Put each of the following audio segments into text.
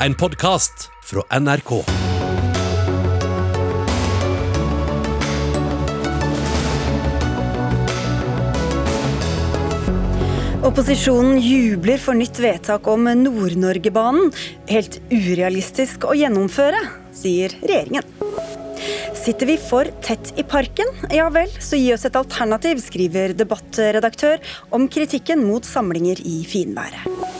en podkast fra NRK. Opposisjonen jubler for nytt vedtak om Nord-Norgebanen. Helt urealistisk å gjennomføre, sier regjeringen. Sitter vi for tett i parken? Ja vel, så gi oss et alternativ, skriver debattredaktør om kritikken mot samlinger i finværet.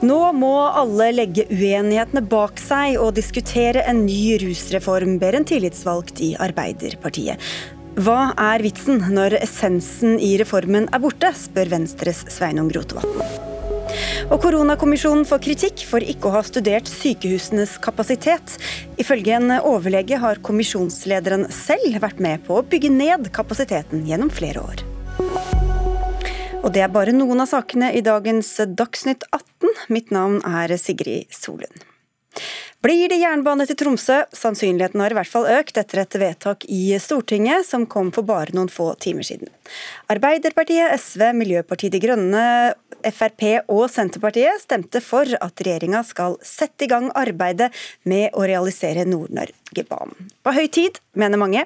Nå må alle legge uenighetene bak seg og diskutere en ny rusreform, ber en tillitsvalgt i Arbeiderpartiet. Hva er vitsen når essensen i reformen er borte, spør Venstres Sveinung Rotevatn. Og Koronakommisjonen får kritikk for ikke å ha studert sykehusenes kapasitet. Ifølge en overlege har kommisjonslederen selv vært med på å bygge ned kapasiteten gjennom flere år. Og det er bare noen av sakene i dagens Dagsnytt 18. Mitt navn er Sigrid Solund. Blir det jernbane til Tromsø? Sannsynligheten har i hvert fall økt etter et vedtak i Stortinget som kom for bare noen få timer siden. Arbeiderpartiet, SV, Miljøpartiet De Grønne, Frp og Senterpartiet stemte for at regjeringa skal sette i gang arbeidet med å realisere Nord-Norge-banen. På høy tid, mener mange.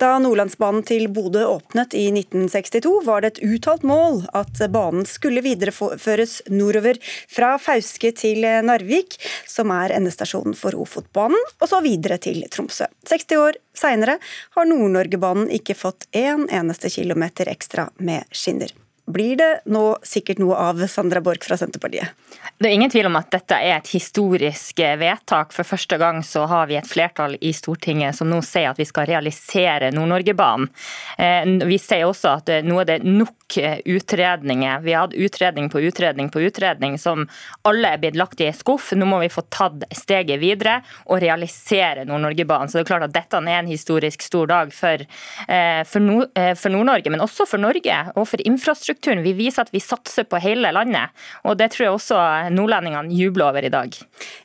Da Nordlandsbanen til Bodø åpnet i 1962, var det et uttalt mål at banen skulle videreføres nordover fra Fauske til Narvik, som er endestasjonen for Ofotbanen, og så videre til Tromsø. 60 år seinere har Nord-Norge-banen ikke fått én eneste kilometer ekstra med skinner blir det nå sikkert noe av Sandra Borch fra Senterpartiet? Det er ingen tvil om at dette er et historisk vedtak. For første gang så har vi et flertall i Stortinget som nå sier at vi skal realisere Nord-Norge-banen. Eh, vi sier også at nå er det nok utredninger. Vi har hatt utredning på utredning på utredning som alle er blitt lagt i skuff. Nå må vi få tatt steget videre og realisere Nord-Norge-banen. Så det er klart at dette er en historisk stor dag for, eh, for eh, Nord-Norge, men også for Norge og for infrastrukturen. Vi viser at vi satser på hele landet. og det tror jeg også nordlendingene jubler over i dag.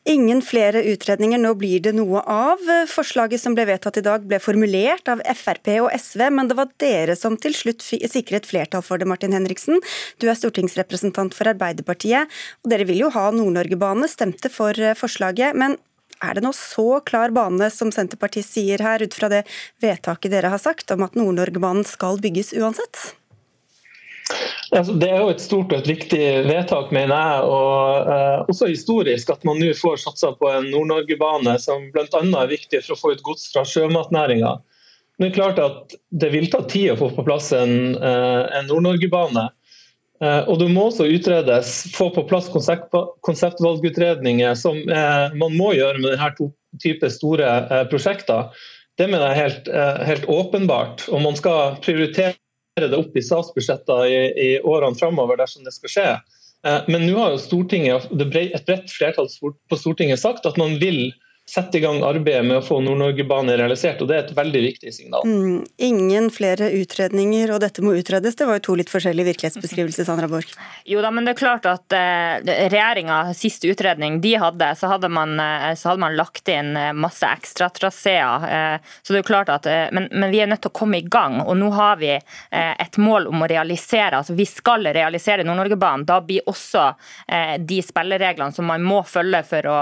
Ingen flere utredninger, nå blir det noe av. Forslaget som ble vedtatt i dag ble formulert av Frp og SV, men det var dere som til slutt sikret flertall for det, Martin Henriksen. Du er stortingsrepresentant for Arbeiderpartiet, og dere vil jo ha Nord-Norge-bane, stemte for eh, forslaget. men er det nå så klar bane som Senterpartiet sier her, ut fra det vedtaket dere har sagt om at Nord-Norge-banen skal bygges uansett? Altså, det er jo et stort og et viktig vedtak, mener jeg. og uh, Også historisk at man nå får satsa på en Nord-Norge-bane som bl.a. er viktig for å få ut gods fra sjømatnæringa. Det er klart at det vil ta tid å få på plass en, uh, en Nord-Norge-bane. Uh, og Det må også utredes, få på plass konsept, konseptvalgutredninger, som man må gjøre med denne to typer store prosjekter. Det mener jeg er helt, helt åpenbart. Og man skal prioritere det opp i statsbudsjetter i, i årene framover dersom det skal skje. Eh, men nå har jo Stortinget, et bredt flertall på Stortinget sagt at man vil sette i gang arbeidet med å få Nord-Norge-bane realisert, og det er et veldig viktig signal. Mm, ingen flere utredninger, og dette må utredes. Det var jo to litt forskjellige virkelighetsbeskrivelser, Sandra Borch. Jo da, men det er klart at eh, regjeringa, siste utredning de hadde, så hadde, man, eh, så hadde man lagt inn eh, masse ekstratraseer. Eh, så det er klart at, eh, men, men, vi er nødt til å komme i gang, og nå har vi eh, et mål om å realisere. altså Vi skal realisere Nord-Norge-banen. Da blir også de spillereglene som man må følge for å,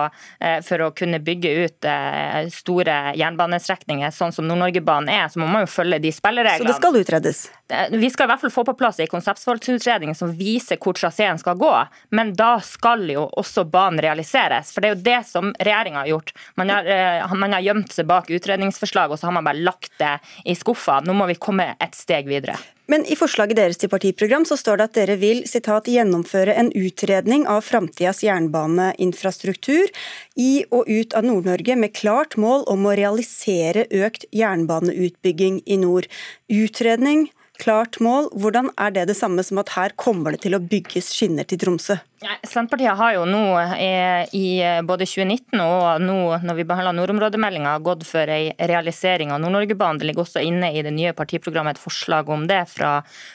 for å kunne bygge ut eh, store jernbanestrekninger, sånn som Nord-Norge-banen er, så må man jo følge de spillereglene. Så det skal utredes? Vi skal i hvert fall få på plass en konseptvalgutredning som viser hvor traseen skal gå. Men da skal jo også banen realiseres. For det er jo det som regjeringa har gjort. Man har, eh, man har gjemt seg bak utredningsforslag, og så har man bare lagt det i skuffa. Nå må vi komme et steg videre. Men i forslaget deres til partiprogram så står det at dere vil citat, gjennomføre en utredning av framtidas jernbaneinfrastruktur i og ut av Nord-Norge med klart mål om å realisere økt jernbaneutbygging i nord. Utredning, klart mål. Hvordan er det det samme som at her kommer det til å bygges skinner til Tromsø? Senterpartiet har jo nå i både 2019 og nå når vi behandler nordområdemeldinga gått for en realisering av Nord-Norge-banen. Det ligger også inne i det nye partiprogrammet et forslag om det fra,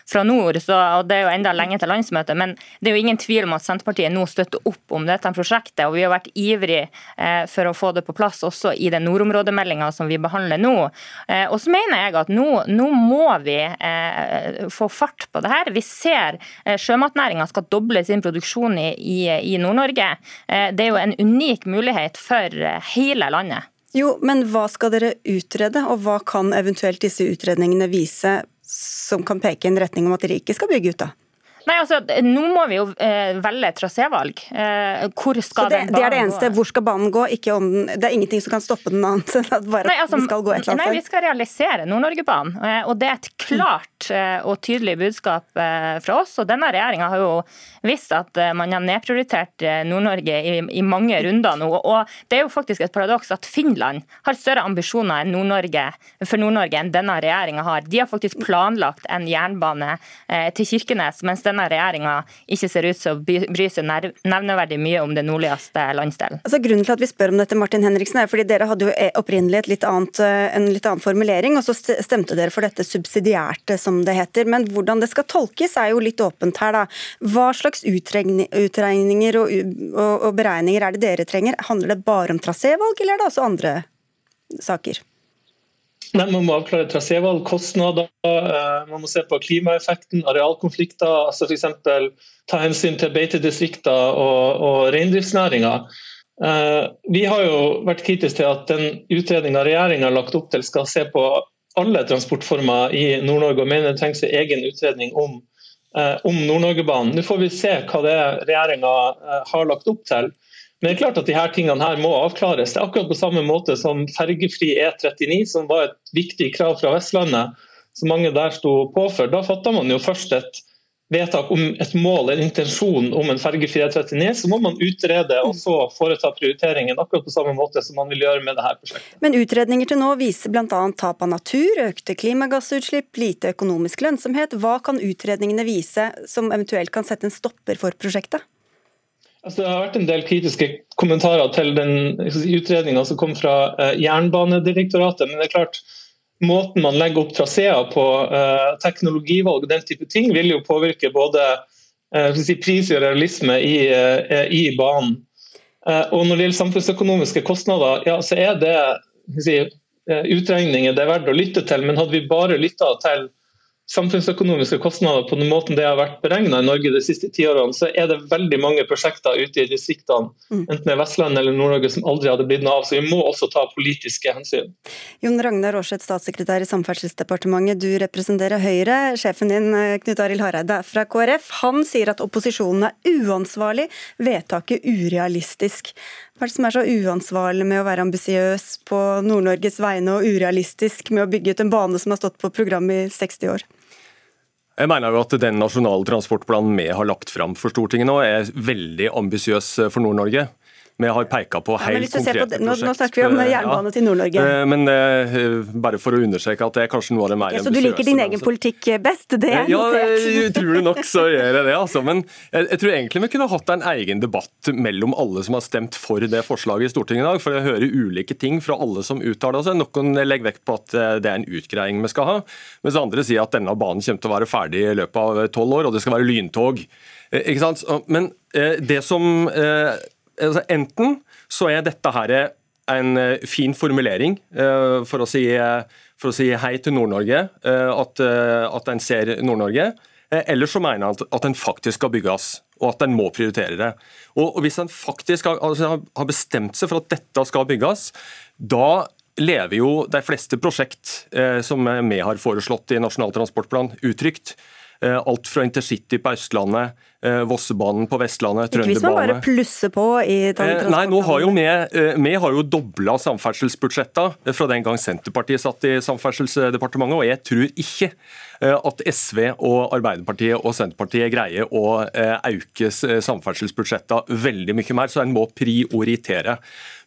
fra nord. Så, og Det er jo enda lenge til landsmøtet, men det er jo ingen tvil om at Senterpartiet nå støtter opp om dette prosjektet. og Vi har vært ivrige eh, for å få det på plass også i den nordområdemeldinga som vi behandler nå. Eh, og så mener jeg at nå, nå må vi eh, få fart på det her. Vi ser sjømatnæringa skal doble sin produksjon i, i, i Nord-Norge. Det er jo en unik mulighet for hele landet. Jo, men hva skal dere utrede, og hva kan eventuelt disse utredningene vise som kan peke i en retning om at dere ikke skal bygge ut, da? Nei, altså, Nå må vi jo eh, velge trasévalg. Eh, hvor skal det, den det er det eneste. gå? Hvor skal banen gå? Ikke om den, det er ingenting som kan stoppe den annet enn at bare Nei, altså, den skal gå et eller annet? nei, vi skal realisere Nord-Norge-banen. eh, Og det er et klart eh, og tydelig budskap eh, fra oss. Og denne regjeringa har jo visst at eh, man har nedprioritert Nord-Norge i, i mange runder nå. Og det er jo faktisk et paradoks at Finland har større ambisjoner enn Nord-Norge for Nord-Norge enn denne regjeringa har. De har faktisk planlagt en jernbane til Kirkenes, mens denne regjeringa ikke ser ut til å bry seg nevneverdig mye om den nordligste landsdelen. Altså, grunnen til at vi spør om dette, Martin Henriksen, er fordi dere hadde jo eh, opprinnelig litt annet, eh, en litt annen formulering, og så stemte dere for dette subsidiært, eh, som det heter. Men hvordan det skal tolkes er jo litt åpent her, da. Hva slags utregninger og, og, og beregninger er det dere trenger? Handler det bare om trasévalg, eller er det også andre saker? Nei, Man må avklare trasévalg, kostnader, eh, man må se på klimaeffekten, arealkonflikter. altså F.eks. ta hensyn til beitedistrikter og, og reindriftsnæringa. Eh, Vi har jo vært kritiske til at den utredninga regjeringa har lagt opp til, skal se på alle transportformer i Nord-Norge, og mener det trengs en egen utredning om, eh, om Nord-Norgebanen. Nå får vi se hva det regjeringa har lagt opp til. Men det er klart at de her tingene her må avklares. Det er akkurat på samme måte som fergefri E39, som var et viktig krav fra Vestlandet, som mange der sto på for. Da fatta man jo først et vedtak om et mål, en intensjon om en fergefri E39. Så må man utrede og så foreta prioriteringen, akkurat på samme måte som man vil gjøre med dette prosjektet. Men utredninger til nå viser bl.a. tap av natur, økte klimagassutslipp, lite økonomisk lønnsomhet. Hva kan utredningene vise som eventuelt kan sette en stopper for prosjektet? Altså, det har vært en del kritiske kommentarer til den utredninga som kom fra eh, Jernbanedirektoratet. Men det er klart, måten man legger opp traseer på, eh, teknologivalg og den type ting, vil jo påvirke både eh, si, pris og realisme i, i banen. Og når det gjelder samfunnsøkonomiske kostnader, ja, så er det si, utregninger det er verdt å lytte til. Men hadde vi bare lytta til samfunnsøkonomiske kostnader på den måten det har vært beregna i Norge de siste ti årene, så er det veldig mange prosjekter ute i distriktene, enten det er Vestlandet eller Nord-Norge, som aldri hadde blitt noe av. Så vi må også ta politiske hensyn. Jon Ragnar Aarseth, statssekretær i Samferdselsdepartementet, du representerer Høyre. Sjefen din, Knut Arild Hareide, er fra KrF. Han sier at opposisjonen er uansvarlig, vedtaket urealistisk. Hva er det som er så uansvarlig med å være ambisiøs på Nord-Norges vegne og urealistisk med å bygge ut en bane som har stått på program i 60 år? Jeg mener jo at Den nasjonale transportplanen vi har lagt fram for Stortinget nå, er veldig ambisiøs for Nord-Norge. Vi har peka på helt ja, konkrete på nå, nå snakker vi om jernbane ja. til Nord-Norge. Eh, Men uh, bare for å understreke at det er kanskje noe av det mer Ja, så du liker din egen politikk best? Det er ja, notert. utrolig nok så gjør jeg det. altså. Men jeg, jeg tror egentlig vi kunne hatt en egen debatt mellom alle som har stemt for det forslaget i Stortinget i dag. For jeg hører ulike ting fra alle som uttaler seg. Noen legger vekt på at eh, det er en utgreiing vi skal ha, mens andre sier at denne banen kommer til å være ferdig i løpet av tolv år, og det skal være lyntog. Eh, Ikke sant? Men eh, det som eh, altså Enten så er dette her en eh, fin formulering eh, for å si, eh, for å si hei til Nord-Norge, at, at en ser Nord-Norge. Eller så mener han at, den faktisk skal bygges, og at en må prioritere det. Og, Hvis en faktisk har, altså, har- bestemt seg for at dette skal bygges, da lever jo de fleste prosjekt som vi har foreslått i Nasjonal transportplan, utrygt. Eh, alt fra intercity på Østlandet, eh, Vossebanen på Vestlandet, Ikke hvis man bare plusser på i Eh, Nei, nå har jo vi, har jo dobla samferdselsbudsjettene fra den gang Senterpartiet satt i Samferdselsdepartementet, og jeg tror ikke at SV og Arbeiderpartiet og Senterpartiet greier å øke s- samferdselsbudsjettene veldig mye mer, så en må prioritere.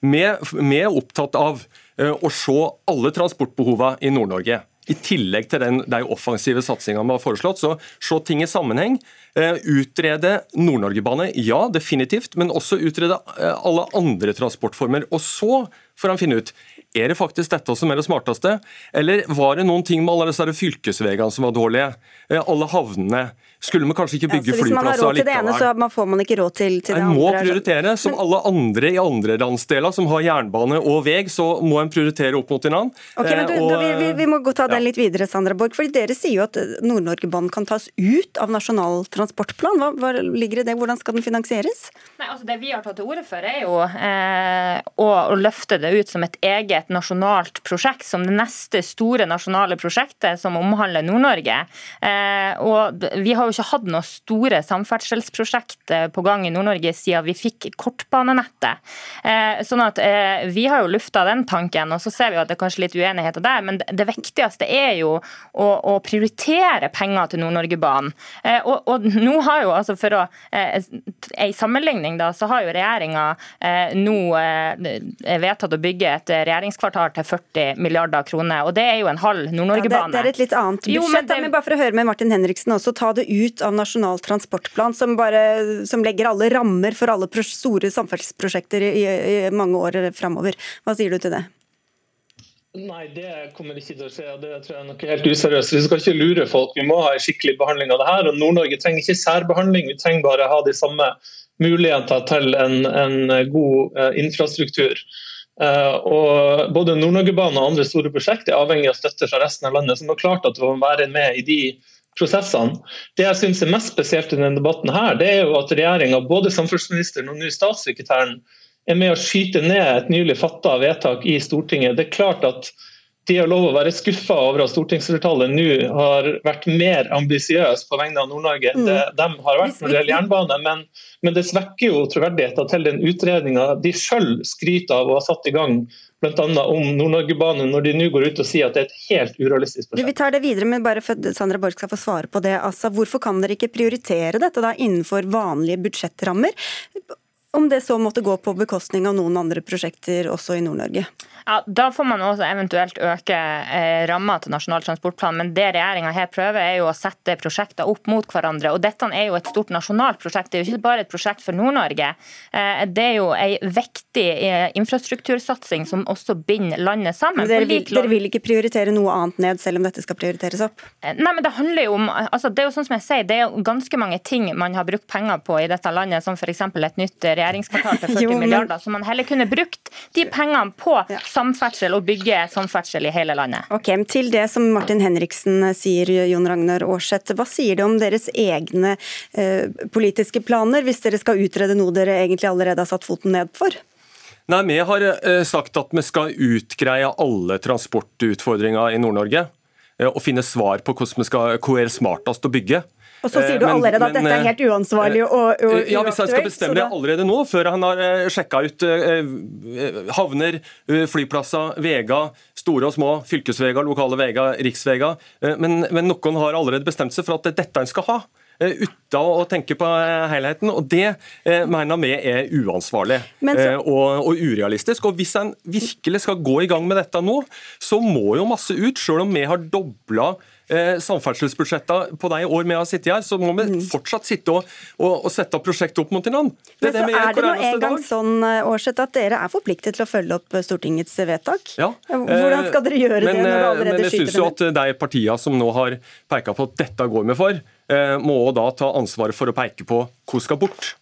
Vi, er opptatt av å se alle transportbehovene i Nord-Norge. I tillegg til den, de offensive satsinga vi har foreslått, så se ting i sammenheng. Eh, utrede Nord-Norge-bane, ja definitivt, men også utrede eh, alle andre transportformer. Og så får han finne ut Er det faktisk dette som er det smarteste, eller var det noen ting med alle disse fylkesveiene som var dårlige? Eh, alle havnene? Skulle vi kanskje ikke bygge ja, flyplasser allikevel? Hvis man har råd til det ene, så får man ikke råd til, til det andre? En må prioritere. Som alle andre i andre landsdeler som har jernbane og vei, så må en prioritere opp mot hverandre. Okay, men du, og, vi, vi, vi, må gå ta den litt videre, Sandra Borg. fordi Dere sier jo at Nord-Norgebanen kan tas ut av Nasjonal transportplan. Hva, hva, ligger i det? Hvordan skal den finansieres? Nei, altså Det vi har tatt til orde for, er jo eh, å, å, løfte det ut som et eget nasjonalt prosjekt. Som det neste store nasjonale prosjektet som omhandler Nord-Norge. Eh, og vi har jo ikke hatt noe store samferdselsprosjekt på gang i Nord-Norge siden vi fikk kortbanenettet. Eh, sånn at eh, Vi har jo lufta den tanken, og så ser vi at det er kanskje litt uenigheter der. Men det viktigste er jo å, å prioritere penger til Nord-Norge-banen. og, og, nå har jo, altså for å En sammenligning, da, så har jo regjeringa nå vedtatt å bygge et regjeringskvartal til 40 milliarder kroner. og Det er jo en halv Nord-Norgebane. Ja, det, det, er et litt annet budsjett. Jo, men, det, men bare for å høre med Martin Henriksen også, ta det ut av Nasjonal transportplan, som, som legger alle rammer for alle store samferdselsprosjekter i, i mange år framover. Hva sier du til det? Nei, det kommer ikke til å skje. Det tror jeg er helt useriøst. Vi skal ikke lure folk. Vi må ha en skikkelig behandling av det her. og Nord-Norge trenger ikke særbehandling, vi trenger bare ha de samme muligheter til en, en god uh, infrastruktur. Uh, og Både Nord-Norgebanen og andre store prosjekter er avhengig av støtte fra resten av landet. så det er klart at vi må være med i de prosessene. Det jeg synes er mest spesielt i denne debatten, her, det er jo at regjeringa, både samferdselsministeren og nå statssekretæren, er med å skyte ned et nylig fatta vedtak i Stortinget. Det er klart at de har lov å være skuffa over at stortingsflertallet nå har vært mer ambisiøs på vegne av Nord-Norge enn det mm. de har vært når det gjelder jernbane. Men, men det svekker jo troverdigheten til den utredninga de sjøl skryter av å ha satt i gang bl.a. om Nord-Norge-banen, når de nå går ut og sier at det er et helt urealistisk prosjekt. Vi tar det videre, men bare for at Sandra Borch skal få svare på det. Altså, hvorfor kan dere ikke prioritere dette da innenfor vanlige budsjettrammer? Om det så måtte gå på bekostning av noen andre prosjekter også i Nord-Norge? Ja, Da får man også eventuelt øke eh, ramma til Nasjonal transportplan, men det regjeringa her prøver, er jo å sette prosjekter opp mot hverandre. og Dette er jo et stort nasjonalt prosjekt, det er jo ikke bare et prosjekt for Nord-Norge. Eh, det er jo en viktig eh, infrastruktursatsing som også binder landet sammen. Dere vil, dere vil, ikke prioritere noe annet ned, selv om dette skal prioriteres opp? Eh, nei, men Det handler jo om, altså det er jo sånn som jeg sier, det er jo ganske mange ting man har brukt penger på i dette landet, som f.eks. et nytt regjeringskvartal til 40 jo, men... milliarder, så man heller kunne brukt de pengene på ja samferdsel og bygge samferdsel i hele landet. Ok, Til det som Martin Henriksen sier, Jon Ragnar Aarseth. Hva sier det om deres egne eh, politiske planer, hvis dere skal utrede noe dere egentlig allerede har satt foten ned for? Nei, Vi har eh, sagt at vi skal utgreie alle transportutfordringer i Nord-Norge. Eh, og finne svar på hvordan vi skal, hvor er smartest å bygge. Og så sier du men, allerede at men, dette er helt uansvarlig og, og Ja, Hvis han skal bestemme det allerede nå, før han har sjekka ut havner, flyplasser, veier, store og små, fylkesveier, lokale veier, riksveier, men, men noen har allerede bestemt seg for at det er dette en skal ha uten å tenke på helheten. og Det mener vi er uansvarlig så... og, og, urealistisk. og Hvis en virkelig skal gå i gang med dette nå, så må jo masse ut, selv om vi har dobla eh, samferdselsbudsjettene på i år med å sitte her, så må vi mm. fortsatt sitte og, og, og sette prosjektet opp mot hverandre. Det Men så er det nå en gang sånn eh, at dere er forpliktet til å følge opp eh, Stortingets vedtak. Ja. Hvordan skal dere gjøre men, det når dere allerede men jeg synes jo at De partiene som nå har peka på at dette går vi for, må da ta ansvaret for å peke på hvor skal bort.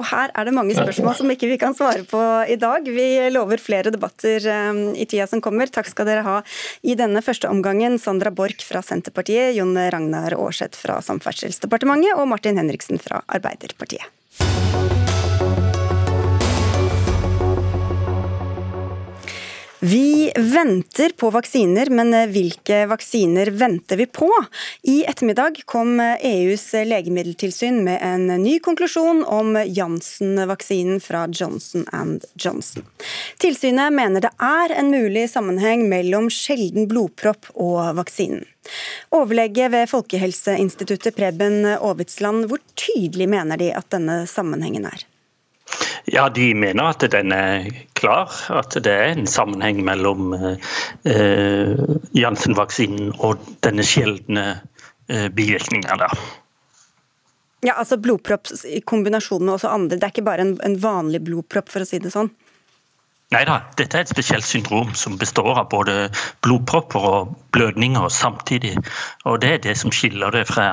Og her er det mange spørsmål som ikke vi kan svare på i dag. Vi lover flere debatter um, i tida som kommer. Takk skal dere ha i denne første omgangen. Sandra Borch fra Senterpartiet, Jon Ragnar Aarseth fra Samferdselsdepartementet og Martin Henriksen fra Arbeiderpartiet. Vi venter på vaksiner, men hvilke vaksiner venter vi på? I ettermiddag kom EUs legemiddeltilsyn med en ny konklusjon om Janssen-vaksinen fra Johnson Johnson. Tilsynet mener det er en mulig sammenheng mellom sjelden blodpropp og vaksinen. Overlege ved Folkehelseinstituttet Preben Aavitsland, hvor tydelig mener de at denne sammenhengen er? Ja, De mener at den er klar, at det er en sammenheng mellom eh, Janssen-vaksinen og denne sjeldne eh, bivirkninga. Ja, altså blodpropp i kombinasjon med også andre. Det er ikke bare en, en vanlig blodpropp, for å si det sånn? Nei da, dette er et spesielt syndrom som består av både blodpropper og blødninger samtidig. Og det er det som skiller det fra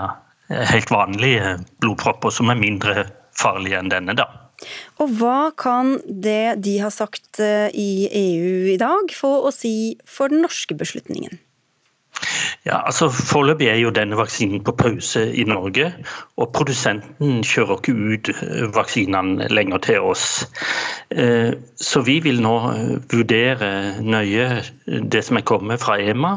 helt vanlige blodpropper, som er mindre farlige enn denne. da. Og hva kan det de har sagt eh, i EU i dag få å si for den norske beslutningen? Ja, altså Foreløpig er jo denne vaksinen på pause i Norge. Og produsenten kjører ikke ut eh, vaksinene lenger til oss. Eh, så vi vil nå vurdere nøye det som er kommet fra EMA.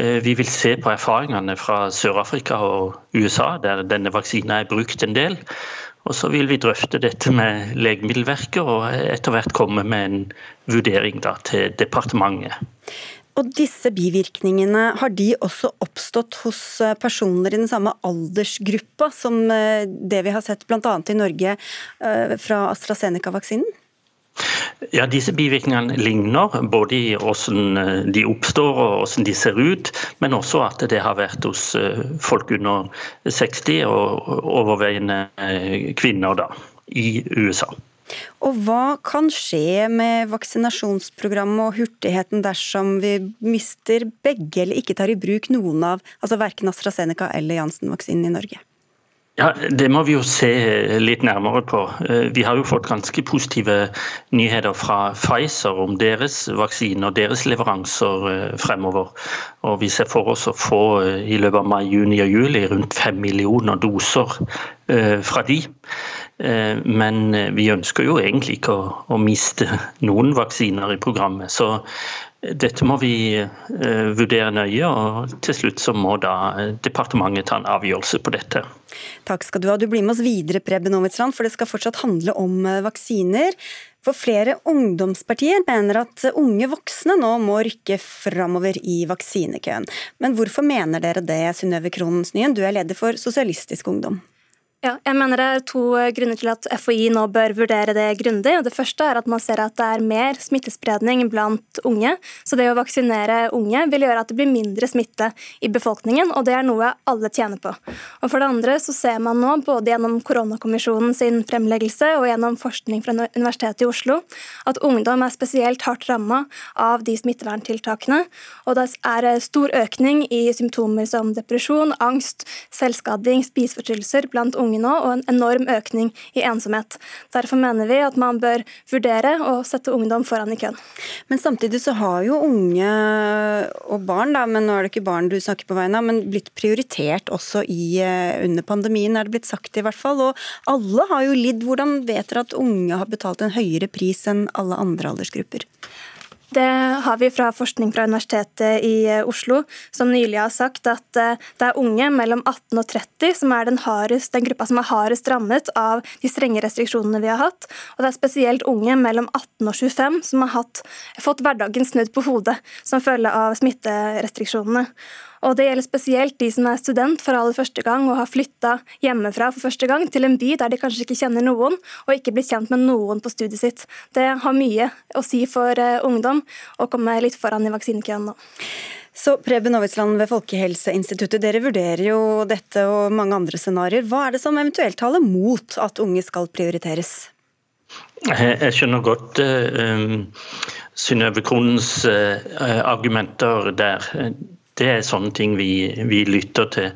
Vi vil se på erfaringene fra Sør-Afrika og USA, der denne vaksinen er brukt en del. Og så vil vi drøfte dette med Legemiddelverket og etter hvert komme med en vurdering da, til departementet. Og disse bivirkningene, har de også oppstått hos eh, personer i den samme aldersgruppa som eh, det vi har sett bl.a. i Norge eh, fra AstraZeneca-vaksinen? Ja, Disse bivirkningene ligner, både i hvordan de oppstår og hvordan de ser ut, men også at det har vært hos folk under 60 og overveiende kvinner da, i USA. Og hva kan skje med vaksinasjonsprogrammet og hurtigheten dersom vi mister begge eller ikke tar i bruk noen av altså verken AstraZeneca eller Janssen-vaksinen i Norge? Ja, Det må vi jo se litt nærmere på. Eh, vi har jo fått ganske positive nyheter fra Pfizer om deres vaksine og deres leveranser eh, fremover. Og Vi ser for oss å få eh, i løpet av mai, juni og juli rundt fem millioner doser fra de. Men vi ønsker jo egentlig ikke å, å miste noen vaksiner i programmet. Så dette må vi vurdere nøye, og til slutt så må da departementet ta en avgjørelse på dette. Takk skal du ha. Du blir med oss videre, Preben Novitsland, for det skal fortsatt handle om eh, vaksiner. For flere ungdomspartier mener at unge voksne nå må rykke framover i vaksinekøen. Men hvorfor mener dere det, Synnøve Kronensnyen? Du er leder for Sosialistisk Ungdom? Ja, jeg mener Det er to grunner til at FHI nå bør vurdere det grundig. Det første er at man ser at det er mer smittespredning blant unge. Så det å vaksinere unge vil gjøre at det blir mindre smitte i befolkningen, og det er noe alle tjener på. Og For det andre så ser man nå, både gjennom koronakommisjonen sin fremleggelse og gjennom forskning fra Universitetet i Oslo, at ungdom er spesielt hardt ramma av de smitteverntiltakene. Og det er stor økning i symptomer som depresjon, angst, selvskading, spiseforstyrrelser blant unge unge nå, og en enorm økning i ensomhet. Derfor mener vi at man bør vurdere å sette ungdom foran i køen. Men samtidig så har jo unge og barn, da, men nå er det ikke barn du snakker på vegne av, men blitt prioritert også i, eh, under pandemien, er det blitt sagt i hvert fall. Og alle har jo lidd. Hvordan vet dere at unge har betalt en høyere pris enn alle andre aldersgrupper? Det har vi fra forskning fra Universitetet i eh, Oslo, som nylig har sagt at eh, det er unge mellom 18 og 30 som er den, hardest, den gruppa som er hardest rammet av de strenge restriksjonene vi har hatt. Og det er spesielt unge mellom 18 og 25 som har hatt, fått hverdagen snudd på hodet som følge av smitterestriksjonene. Og Det gjelder spesielt de som er student for aller første gang og har flytta hjemmefra for første gang til en by der de kanskje ikke kjenner noen, og ikke blir kjent med noen på studiet sitt. Det har mye å si for uh, ungdom å komme litt foran i vaksinekøen nå. Så Preben Aavitsland ved Folkehelseinstituttet, dere vurderer jo dette og mange andre scenarioer. Hva er det som eventuelt taler mot at unge skal prioriteres? Jeg skjønner godt uh, Synnøve Kronens uh, argumenter der det er sånne ting vi, vi lytter til.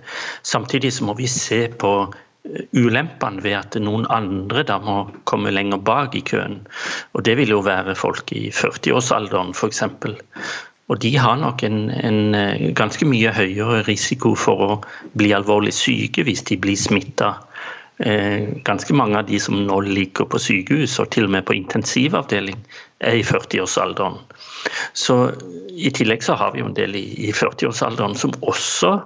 Samtidig så må vi se på eh, ulempene ved at noen andre da må komme lenger bak i køen. Og Det vil jo være folk i 40-årsalderen f.eks. Og de har nok en, en, eh, ganske mye høyere risiko for å bli alvorlig syke hvis de blir smitta. Eh, ganske mange av de som nå ligger på sykehus og til og med på intensivavdeling, er i 40-årsalderen. Så I tillegg så har vi jo en del i, i 40-årsalderen som også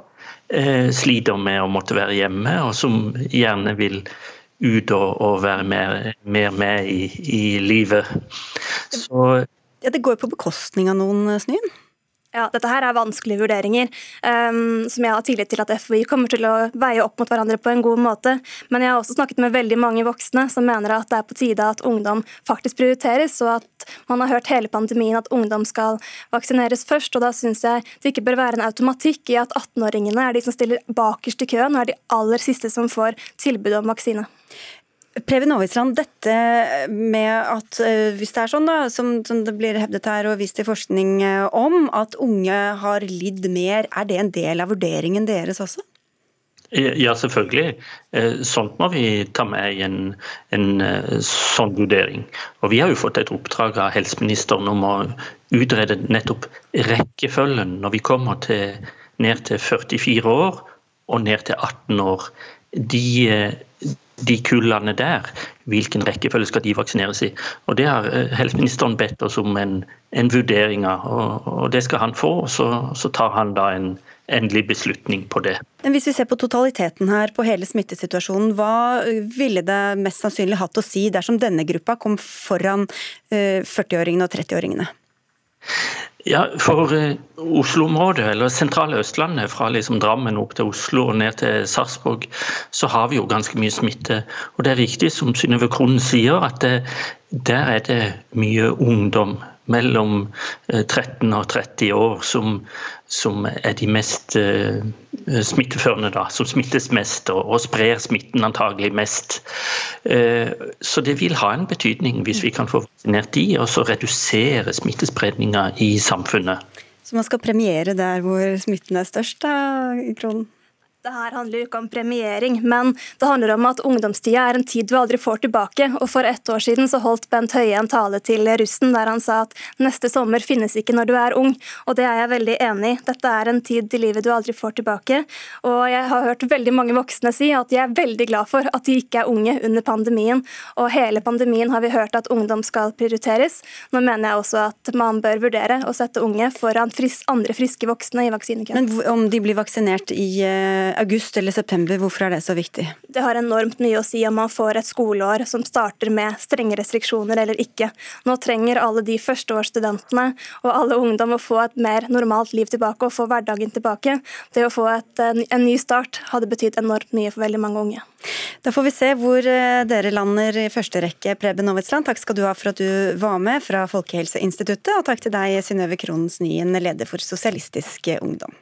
eh, sliter med å måtte være hjemme, og som gjerne vil ut og, og være mer, mer, med i, i livet. Så, ja, Det går på bekostning av noen, Snyen? Ja, dette her er vanskelige vurderinger, um, som jeg har tillit til at FHI kommer til å veie opp mot hverandre på en god måte. Men jeg har også snakket med veldig mange voksne som mener at det er på tide at ungdom faktisk prioriteres, og at man har hørt hele pandemien at ungdom skal vaksineres først. og Da syns jeg det ikke bør være en automatikk i at 18-åringene er de som stiller bakerst i køen, og er de aller siste som får tilbud om vaksine. Preben Aavitsland, dette med at hvis det er sånn da, som, som, det blir hevdet her og vist i forskning om, at unge har lidd mer, er det en del av vurderingen deres også? Ja, selvfølgelig. Eh, sånt må vi ta med i en, en, eh, sånn vurdering. Og Vi har jo fått et oppdrag av helseministeren om å utrede nettopp rekkefølgen når vi kommer til, ned til 44 år og ned til 18 år. De, eh, de kullene der, hvilken rekkefølge skal de vaksineres i? Og Det har helseministeren bedt oss om en, en vurdering av, og, og, det skal han få. og så, så tar han da en endelig beslutning på det. Men Hvis vi ser på totaliteten her, på hele smittesituasjonen, hva ville det mest sannsynlig hatt å si dersom denne gruppa kom foran 40-åringene eh, og 30-åringene? Ja, For uh, Oslo-området, eller sentrale Østlandet, fra liksom Drammen opp til Oslo og ned til Sarpsborg, så har vi jo ganske mye smitte. Og Det er riktig som Synnøve Krohn sier, at det, der er det mye ungdom mellom 13 og 30 år som, som er de mest uh, smitteførende, da, som smittes mest og, og sprer smitten antagelig mest. Uh, så det vil ha en betydning hvis vi kan få vaksinert de, og så redusere smittespredninga i samfunnet. Så man skal premiere der hvor smitten er størst, da, Kronen? Det her handler jo ikke om premiering, men det handler om at ungdomstida er en tid du aldri får tilbake. Og For ett år siden så holdt Bent Høie en tale til russen der han sa at neste sommer finnes ikke når du er ung. Og det er jeg veldig enig i. Dette er en tid i livet du aldri får tilbake. Og jeg har hørt veldig mange voksne si at de er veldig glad for at de ikke er unge under pandemien. Og hele pandemien har vi hørt at ungdom skal prioriteres. Nå mener jeg også at man bør vurdere å sette unge foran fris andre friske voksne i vaksinekøen. Men om de blir vaksinert i eh, august eller september, hvorfor er det så viktig? Det har enormt mye å si om man får et skoleår som starter med strenge restriksjoner eller ikke. Nå trenger alle de førsteårsstudentene og alle ungdom å få et mer normalt liv tilbake og få hverdagen tilbake. Det å få et, en ny start hadde betydd enormt mye for veldig mange unge. Da får vi se hvor eh, dere lander i første rekke, Preben Novetsland. Takk skal du ha for at du var med fra Folkehelseinstituttet, og takk til deg, Synnøve Kronens Nyen, leder for Sosialistisk Ungdom.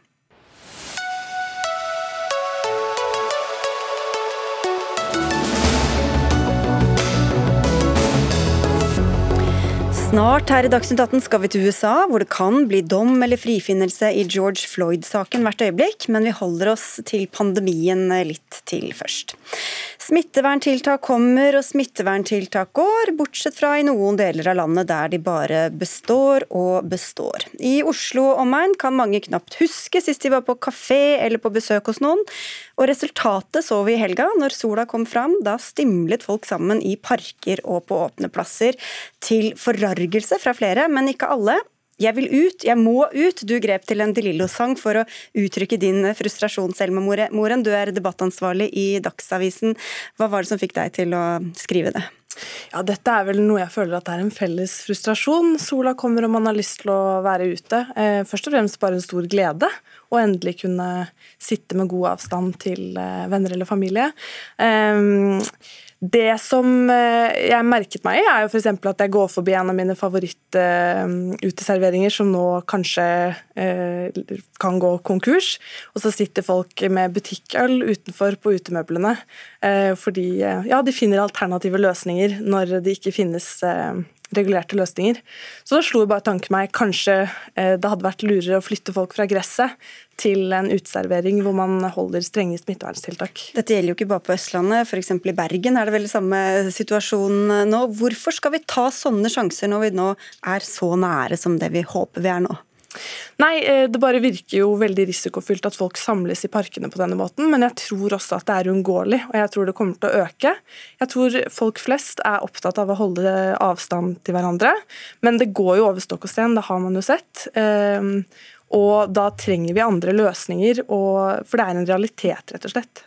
Snart her i Dagsnytt 18 skal vi til USA, hvor det kan bli dom eller frifinnelse i George Floyd-saken hvert øyeblikk, men vi holder oss til pandemien litt til først. Smitteverntiltak kommer og smitteverntiltak går, bortsett fra i noen deler av landet der de bare består og består. I Oslo og omegn kan mange knapt huske sist de var på kafé eller på besøk hos noen, og resultatet så vi i helga når sola kom fram. Da stimlet folk sammen i parker og på åpne plasser, til forargelse fra flere, men ikke alle. Jeg vil ut, jeg må ut. Du grep til en De Lillo-sang for å uttrykke din frustrasjon, Selma Moren. Du er debattansvarlig i Dagsavisen. Hva var det som fikk deg til å skrive det? Ja, Dette er vel noe jeg føler at det er en felles frustrasjon. Sola kommer og man har lyst til å være ute. Eh, først og fremst bare en stor glede å endelig kunne sitte med god avstand til eh, venner eller familie. Eh, det som eh, jeg merket meg er jo f.eks. at jeg går forbi en av mine favorittuteserveringer som nå kanskje eh, kan gå konkurs, og så sitter folk med butikkøl utenfor på utemøblene eh, fordi ja, de finner alternative løsninger når det ikke finnes regulerte løsninger. Så da slo bare tanken meg kanskje det hadde vært lurere å flytte folk fra gresset til en uteservering hvor man holder strenge smitteverntiltak. Dette gjelder jo ikke bare på Østlandet, f.eks. i Bergen er det vel samme situasjon nå. Hvorfor skal vi ta sånne sjanser når vi nå er så nære som det vi håper vi er nå? Nei, eh, det bare virker jo veldig risikofylt at folk samles i parkene på denne måten, men jeg tror også at det er uunngåelig, og jeg tror det kommer til å øke. Jeg tror folk flest er opptatt av å holde avstand til hverandre, men det går jo over stokk og sten, det har man jo sett. Ehm, og da trenger vi andre løsninger, for det er en realitet, rett og slett.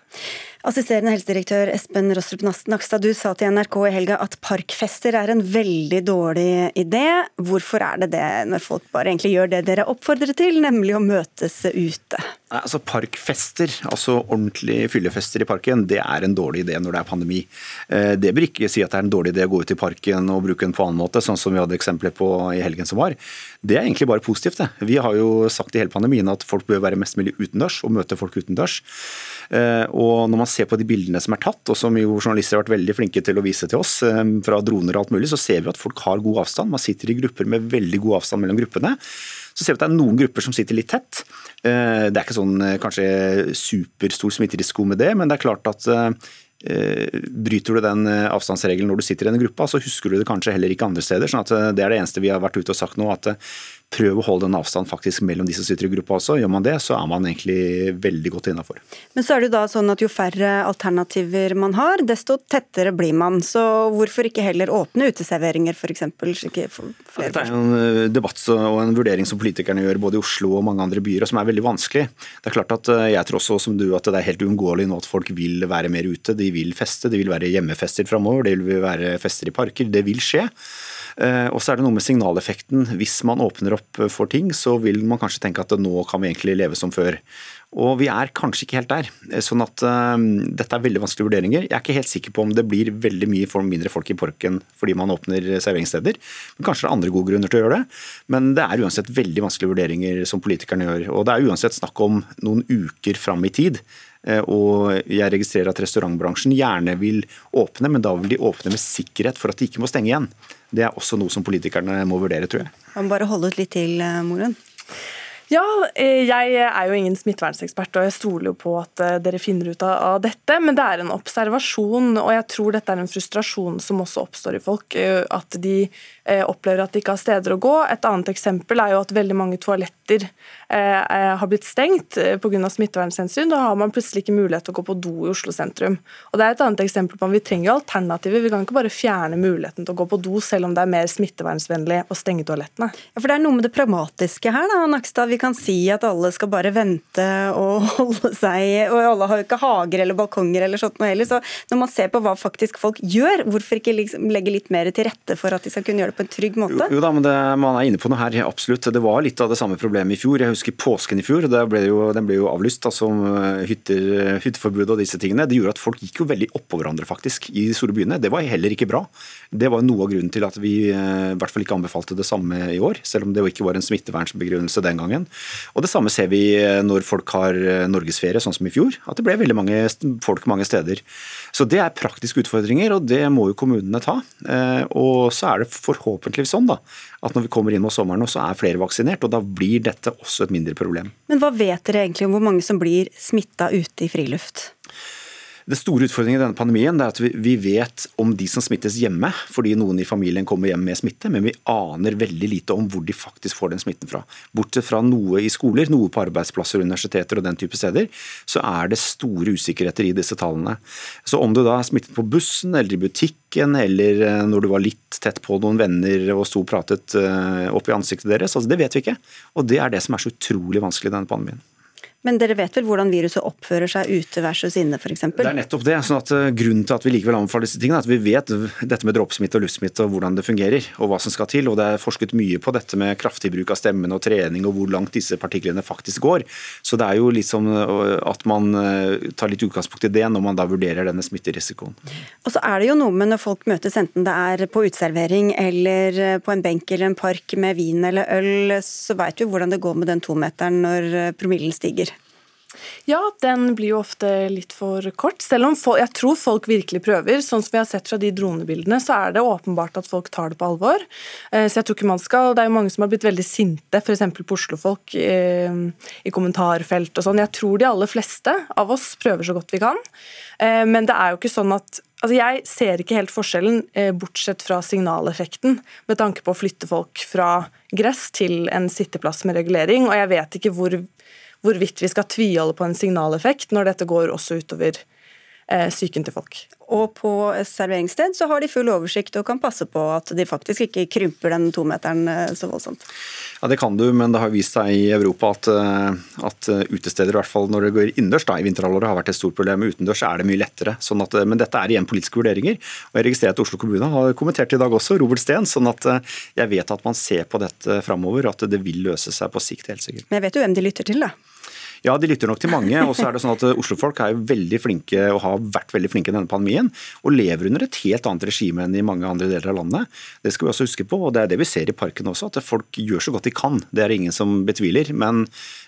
Assisterende helsedirektør Espen Rostrup Nakstad, du sa til NRK i helga at parkfester er en veldig dårlig idé. Hvorfor er det det, når folk bare egentlig gjør det dere oppfordrer til, nemlig å møtes ute? Altså Parkfester, altså ordentlige fyllefester i parken, det er en dårlig idé når det er pandemi. Eh, det bør ikke si at det er en dårlig idé å gå ut i parken og bruke den på annen måte, sånn som vi hadde eksempler på i helgen som var. Det er egentlig bare positivt. det. Vi har jo sagt i hele pandemien at folk bør være mest mulig utendørs og møte folk utendørs. Og når man ser på de bildene som er tatt, og som jo journalister har vært veldig flinke til å vise til oss, fra droner og alt mulig, så ser vi at folk har god avstand. Man sitter i grupper med veldig god avstand mellom gruppene. Så ser vi at det er noen grupper som sitter litt tett. Det er ikke sånn kanskje superstor smitterisiko med det, men det er klart at Bryter du den avstandsregelen når du sitter i en gruppa, så husker du det kanskje heller ikke andre steder. sånn at Det er det eneste vi har vært ute og sagt nå, at prøv å holde den avstanden faktisk mellom de som sitter i gruppa også. Gjør man det, så er man egentlig veldig godt innafor. Men så er det jo da sånn at jo færre alternativer man har, desto tettere blir man. Så hvorfor ikke heller åpne uteserveringer, f.eks.? Dette er en eh, debatt og en vurdering som politikerne gjør både i Oslo og mange andre byer, og som er veldig vanskelig. Det er klart at eh, Jeg tror også som du at det er helt uunngåelig nå at folk vil være mer ute. De vil feste, de vil være hjemmefester framover, det vil være fester i parker. Det vil skje. Eh, og så er det noe med signaleffekten. Hvis man åpner opp for ting, så vil man kanskje tenke at nå kan vi egentlig leve som før. Og vi er kanskje ikke helt der. Eh, sånn at uh, dette er veldig vanskelige vurderinger. Jeg er ikke helt sikker på om det blir veldig mye for mindre folk i parken fordi man åpner serveringssteder. Men kanskje det er andre gode grunner til å gjøre det. Men det er uansett veldig vanskelige vurderinger som politikerne gjør. Og det er uansett snakk om noen uker fram i tid. Eh, og jeg registrerer at restaurantbransjen gjerne vil åpne, men da vil de åpne med sikkerhet for at de ikke må stenge igjen. Det er også noe som politikerne må vurdere, tror jeg. Man bare holde ut litt til, eh, Moren. Ja, eh, jeg er jo ingen smittevernsekspert, og jeg stoler jo på at eh, dere finner ut av dette. Men det er en observasjon, og jeg tror dette er en frustrasjon som også oppstår i folk. Eh, at de opplever at de ikke har steder å gå. Et annet eksempel er jo at veldig mange toaletter har blitt stengt pga. smittevernhensyn. Da har man plutselig ikke mulighet til å gå på do i Oslo sentrum. Og det er et annet eksempel på at vi trenger alternativer. Vi kan ikke bare fjerne muligheten til å gå på do, selv om det er mer smittevernvennlig å stenge toalettene. Ja, for det er noe med det pragmatiske her, da, Nakstad. Vi kan si at alle skal bare vente og holde seg Og alle har jo ikke hager eller balkonger eller sånt noe heller. Så når man ser på hva faktisk folk gjør, hvorfor ikke liksom legge litt mer til rette for at de skal kunne gjøre det på en trygg måte? Jo, jo da, men det, Man er inne på noe her, absolutt. Det var litt av det samme problemet i fjor. Jeg husker påsken i fjor. Ble jo, den ble jo avlyst, altså hytter, hytteforbud og disse tingene. Det gjorde at folk gikk jo veldig oppå hverandre faktisk i de store byene. Det var heller ikke bra. Det var noe av grunnen til at vi eh, i hvert fall ikke anbefalte det samme i år, selv om det ikke var en smittevernsbegrunnelse den gangen. Og Det samme ser vi eh, når folk har eh, norgesferie, sånn som i fjor. At det ble veldig mange folk mange steder. Så Det er praktiske utfordringer, og det må jo kommunene ta. Eh, og så er det forhåpentligvis sånn da, at når vi kommer inn mot sommeren, så er flere vaksinert. og Da blir dette også et mindre problem. Men hva vet dere egentlig om hvor mange som blir smitta ute i friluft? Det store utfordringen i denne pandemien er at vi vet om de som smittes hjemme, fordi noen i familien kommer hjem med smitte, men vi aner veldig lite om hvor de faktisk får den smitten fra. Bortsett fra noe i skoler, noe på arbeidsplasser, universiteter og den type steder, så er det store usikkerheter i disse tallene. Så om du da er smittet på bussen eller i butikken, eller eh, når du var litt tett på noen venner og sto og pratet eh, opp i ansiktet deres, altså det vet vi ikke. Og det er det som er så utrolig vanskelig i denne pandemien. Men dere vet vel hvordan viruset oppfører seg ute versus inne, f.eks.? Det er nettopp det. sånn at eh, Grunnen til at vi likevel anbefaler disse tingene, er at vi vet dette med dråpesmitte og luftsmitte og hvordan det fungerer, og hva som skal til. og Det er forsket mye på dette med kraftig bruk av stemmen og trening, og hvor langt disse partiklene faktisk går. Så det er jo litt som at man eh, tar litt utgangspunkt i det når man da vurderer denne smitterisikoen. Og så er det jo noe med når folk møtes, enten det er på uteservering eller på en benk eller en park med vin eller øl, så veit vi hvordan det går med den tometeren når promillen stiger. Ja, den blir jo ofte litt for kort. Selv om folk, jeg tror folk virkelig prøver. Sånn som vi har sett fra de dronebildene, så er det åpenbart at folk tar det på alvor. Eh, så jeg tror ikke man skal Det er jo mange som har blitt veldig sinte, f.eks. på Oslo-folk i, eh, i kommentarfelt og sånn. Jeg tror de aller fleste av oss prøver så godt vi kan. Eh, men det er jo ikke sånn at Altså Jeg ser ikke helt forskjellen, bortsett fra signaleffekten, med tanke på å flytte folk fra gress til en sitteplass med regulering. Og jeg vet ikke hvor hvorvidt vi skal tviholde på en signaleffekt når dette går også utover psyken til folk. Og på serveringssted så har de full oversikt og kan passe på at de faktisk ikke krymper den tometeren eh, så voldsomt. Ja, Det kan du, men det har vist seg i Europa at, eh, at utesteder, i hvert fall når det går innendørs i vinterhalvåret, har vært et stort problem. Utendørs er det mye lettere. Sånn at, men dette er igjen politiske vurderinger. og Jeg registrerer at Oslo kommune har kommentert i dag også, Robert Steen. sånn at jeg vet at man ser på dette framover, at det vil løse seg på sikt, helt sikkert. Men jeg vet jo hvem de lytter til, da. Ja, de lytter nok til mange. og så er det sånn at Oslofolk er veldig flinke og har vært veldig flinke i denne pandemien, og lever under et helt annet regime enn i mange andre deler av landet. Det skal vi også huske på, og det er det vi ser i parken også, at folk gjør så godt de kan. Det er det ingen som betviler. Men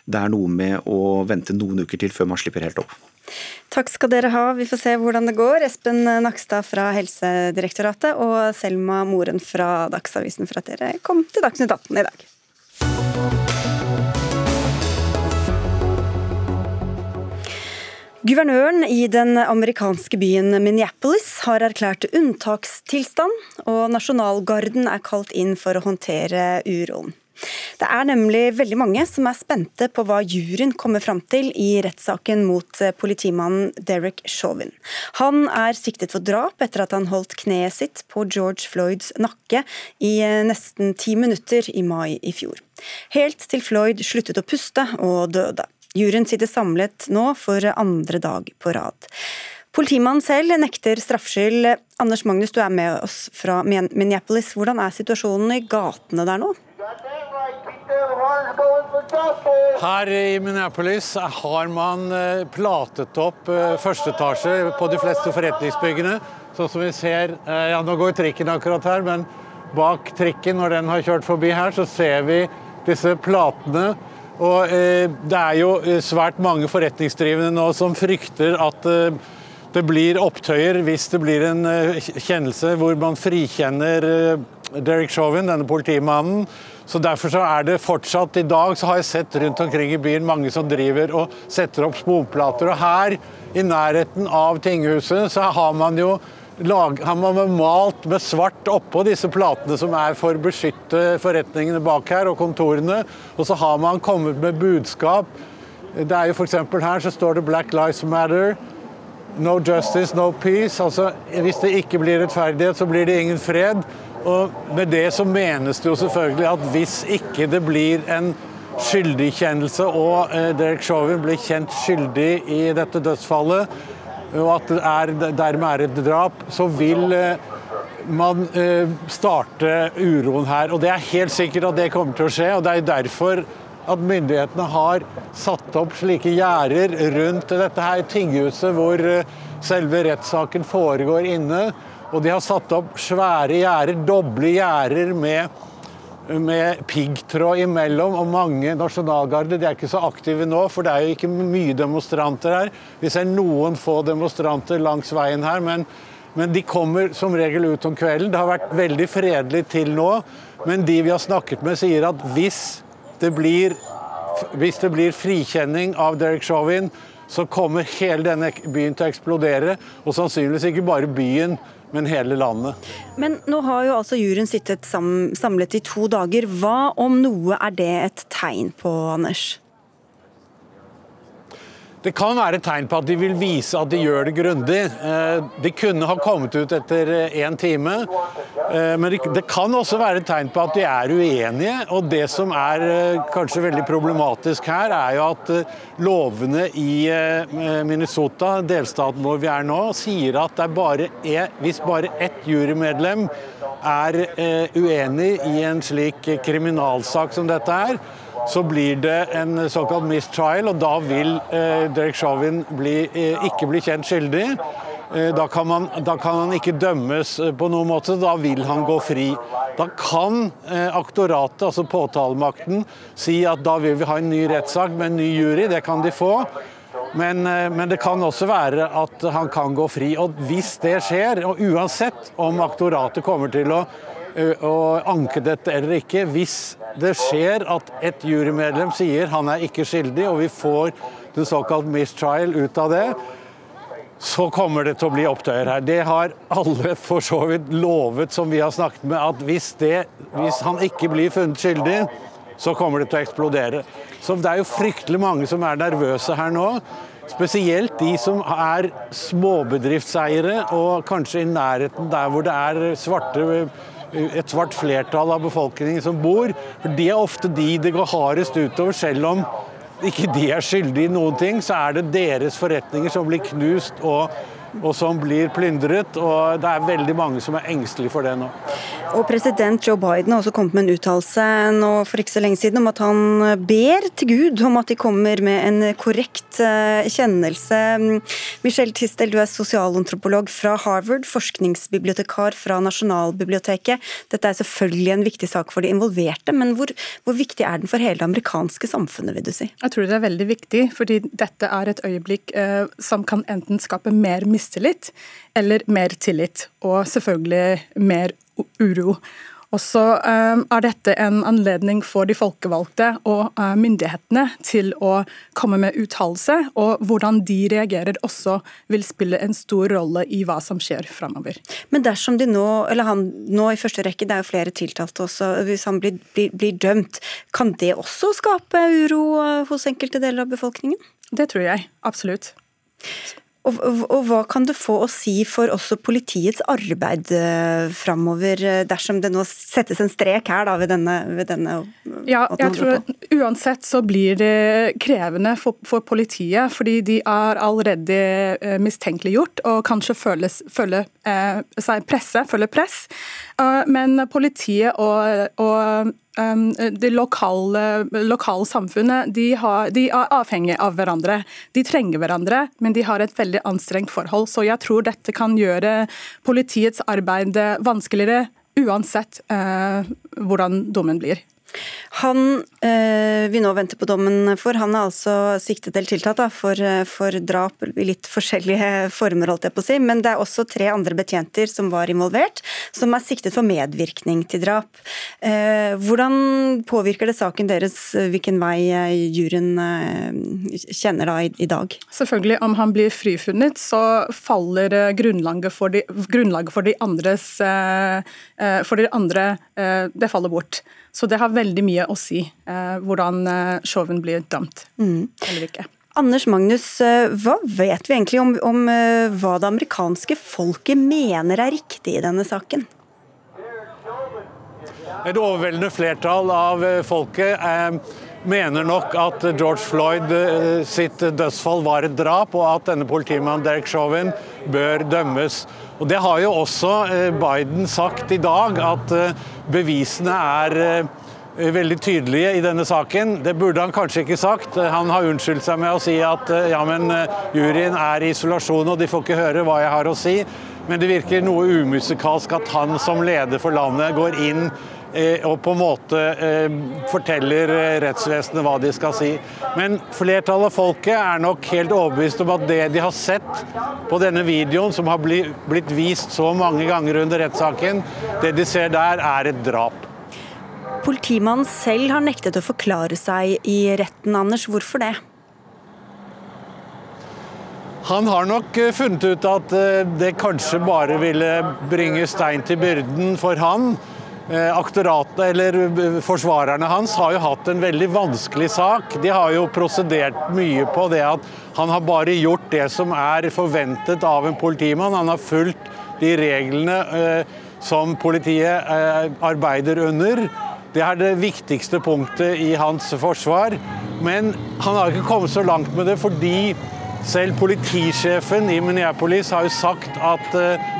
det er noe med å vente noen uker til før man slipper helt opp. Takk skal dere ha. Vi får se hvordan det går. Espen Nakstad fra Helsedirektoratet og Selma Moren fra Dagsavisen for at dere kom til Dagsnytt 18 i dag. Guvernøren i den amerikanske byen Minneapolis har erklært unntakstilstand, og nasjonalgarden er kalt inn for å håndtere uroen. Det er nemlig veldig mange som er spente på hva juryen kommer fram til i rettssaken mot politimannen Derek Chauvin. Han er siktet for drap etter at han holdt kneet sitt på George Floyds nakke i nesten ti minutter i mai i fjor. Helt til Floyd sluttet å puste og døde. Juryen sitter samlet nå for andre dag på rad. Politimannen selv nekter straffskyld. Anders Magnus, du er med oss fra Minneapolis. Hvordan er situasjonen i gatene der nå? Her i Minneapolis har man eh, platet opp eh, første etasje på de fleste forretningsbyggene. Sånn som vi ser, eh, ja Nå går trikken akkurat her, men bak trikken, når den har kjørt forbi her, så ser vi disse platene og eh, Det er jo eh, svært mange forretningsdrivende nå som frykter at eh, det blir opptøyer hvis det blir en kjennelse hvor man frikjenner Derek Chauvin, denne politimannen. Så Derfor så er det fortsatt I dag så har jeg sett rundt omkring i byen mange som driver og setter opp sporplater. Og her i nærheten av tinghuset så har man jo lag, har man malt med svart oppå disse platene som er for å beskytte forretningene bak her og kontorene. Og så har man kommet med budskap. Det er jo F.eks. her så står det 'Black Lives Matter'. No justice, no peace. Altså, hvis det ikke blir rettferdighet, så blir det ingen fred. Og med det så menes det jo selvfølgelig at hvis ikke det blir en skyldigkjennelse og eh, Derek Chauvin blir kjent skyldig i dette dødsfallet, og at det er, dermed er et drap, så vil eh, man eh, starte uroen her. Og det er helt sikkert at det kommer til å skje. og Det er derfor at myndighetene har satt opp slike gjerder rundt dette her tinghuset hvor eh, selve rettssaken foregår inne. Og de har satt opp svære gjerder, doble gjerder med med piggtråd imellom og mange nasjonalgarder. De er ikke så aktive nå, for det er jo ikke mye demonstranter her. Vi ser noen få demonstranter langs veien her, men, men de kommer som regel ut om kvelden. Det har vært veldig fredelig til nå, men de vi har snakket med, sier at hvis det blir, hvis det blir frikjenning av Derek Chauvin, så kommer hele denne byen til å eksplodere. Og sannsynligvis ikke bare byen, men hele landet. Men nå har jo altså juryen sittet samlet i to dager. Hva om noe er det et tegn på, Anders? Det kan være et tegn på at de vil vise at de gjør det grundig. Eh, de kunne ha kommet ut etter én time, eh, men det kan også være et tegn på at de er uenige. Og det som er eh, kanskje veldig problematisk her, er jo at lovene i Minnesota, delstaten hvor vi er nå, sier at bare er, hvis bare ett jurymedlem er uenig i en slik kriminalsak som dette er, så blir det en såkalt mistrial, og da vil eh, Derek Chauvin bli, eh, ikke bli kjent skyldig. Eh, da kan, man, da kan, han ikke dømmes eh, på noen måte, da vil han gå fri. Da kan eh, aktoratet, altså påtalemakten, si at da vil vi ha en ny rettssak med en ny jury. Det kan de få. Men, eh, men, det kan også være at han kan gå fri. Og hvis det skjer, og uansett om aktoratet kommer til å, å anke dette eller ikke, hvis det skjer at et jurymedlem sier han er ikke skyldig, og vi får den såkalt mistrial ut av det, så kommer det til å bli opptøyer her. Det har alle for så vidt lovet, som vi har snakket med, at hvis, det, hvis han ikke blir funnet skyldig, så kommer det til å eksplodere. Så det er jo fryktelig mange som er nervøse her nå. Spesielt de som er småbedriftseiere og kanskje i nærheten der hvor det er svarte et svart flertall av befolkningen som bor. For De er ofte de det går hardest utover, selv om ikke de er skyldige i noen ting, så er det deres forretninger som blir knust og og som blir plyndret. og Det er veldig mange som er engstelige for det nå. Og President Joe Biden har også kommet med en uttalelse nå for ikke så lenge siden om at han ber til Gud om at de kommer med en korrekt eh, kjennelse. Michelle Tistel, du er sosialantropolog fra Harvard, forskningsbibliotekar fra Nasjonalbiblioteket. Dette er selvfølgelig en viktig sak for de involverte, men hvor, hvor viktig er den for hele det amerikanske samfunnet, vil du si? Jeg tror det er veldig viktig, fordi dette er et øyeblikk eh, som kan enten skape mer mistillit eller mer tillit, og selvfølgelig mer uro. Og så um, er dette en anledning for de folkevalgte og uh, myndighetene til å komme med uttalelse, og hvordan de reagerer også vil spille en stor rolle i hva som skjer framover. Men dersom de nå, eller han nå i første rekke, det er jo flere tiltalte også, hvis han blir, blir, blir dømt, kan det også skape uro hos enkelte deler av befolkningen? Det tror jeg, absolutt. Og, og, Hva kan det få å si for også politiets arbeid uh, framover, uh, dersom det nå settes en strek her da, ved denne, ved denne Ja, jeg tror Uansett så blir det krevende for, for politiet, fordi de er allerede uh, mistenkeliggjort og kanskje føles, føler seg presse, føler press. men politiet og, og det lokale, lokale samfunnet de, har, de, er avhengige av hverandre. De trenger hverandre, men de har et veldig anstrengt forhold. Så jeg tror dette kan gjøre politiets arbeid vanskeligere, uansett uh, hvordan dommen blir. Han eh, vi nå venter på dommen for, han er altså siktet eller tiltatt da, for, eh, for, drap i litt forskjellige former, holdt jeg på å si. Men det er også tre andre betjenter som var involvert, som er siktet for medvirkning til drap. Eh, hvordan påvirker det saken deres hvilken vei juryen kjenner da i, i, dag? Selvfølgelig, om han blir frifunnet, så faller grunnlaget for de, grunnlaget for de andres For de andre, det faller bort. Så det har veldig mye å si eh, hvordan eh, Chauvin blir dømt mm. eller ikke. Anders Magnus, eh, hva vet vi egentlig om, om eh, hva det amerikanske folket mener er riktig i denne saken? Et overveldende flertall av folket eh, mener nok at George Floyd sitt dødsfall var et drap, og at denne politimannen Derek Chauvin bør dømmes. Og Det har jo også Biden sagt i dag, at bevisene er eh, veldig tydelige i denne saken. Det burde han kanskje ikke sagt. Han har unnskyldt seg med å si at eh, ja, men eh, juryen er i isolasjon og de får ikke høre hva jeg har å si. Men det virker noe umusikalsk at han som leder for landet går inn og på en måte forteller rettsvesenet hva de skal si. Men flertallet av folket er nok helt overbevist om at det de har sett på denne videoen, som har blitt vist så mange ganger under rettssaken, det de ser der, er et drap. Politimannen selv har nektet å forklare seg i retten, Anders. Hvorfor det? Han har nok eh, funnet ut at eh, det kanskje bare ville bringe stein til byrden for han. Eh, aktoratet, eller Forsvarerne hans har jo hatt en veldig vanskelig sak. De har jo prosedert mye på det at han har bare gjort det som er forventet av en politimann. Han har fulgt de reglene som politiet arbeider under. Det er det viktigste punktet i hans forsvar. Men han har ikke kommet så langt med det fordi selv politisjefen i Minneapolis har jo sagt at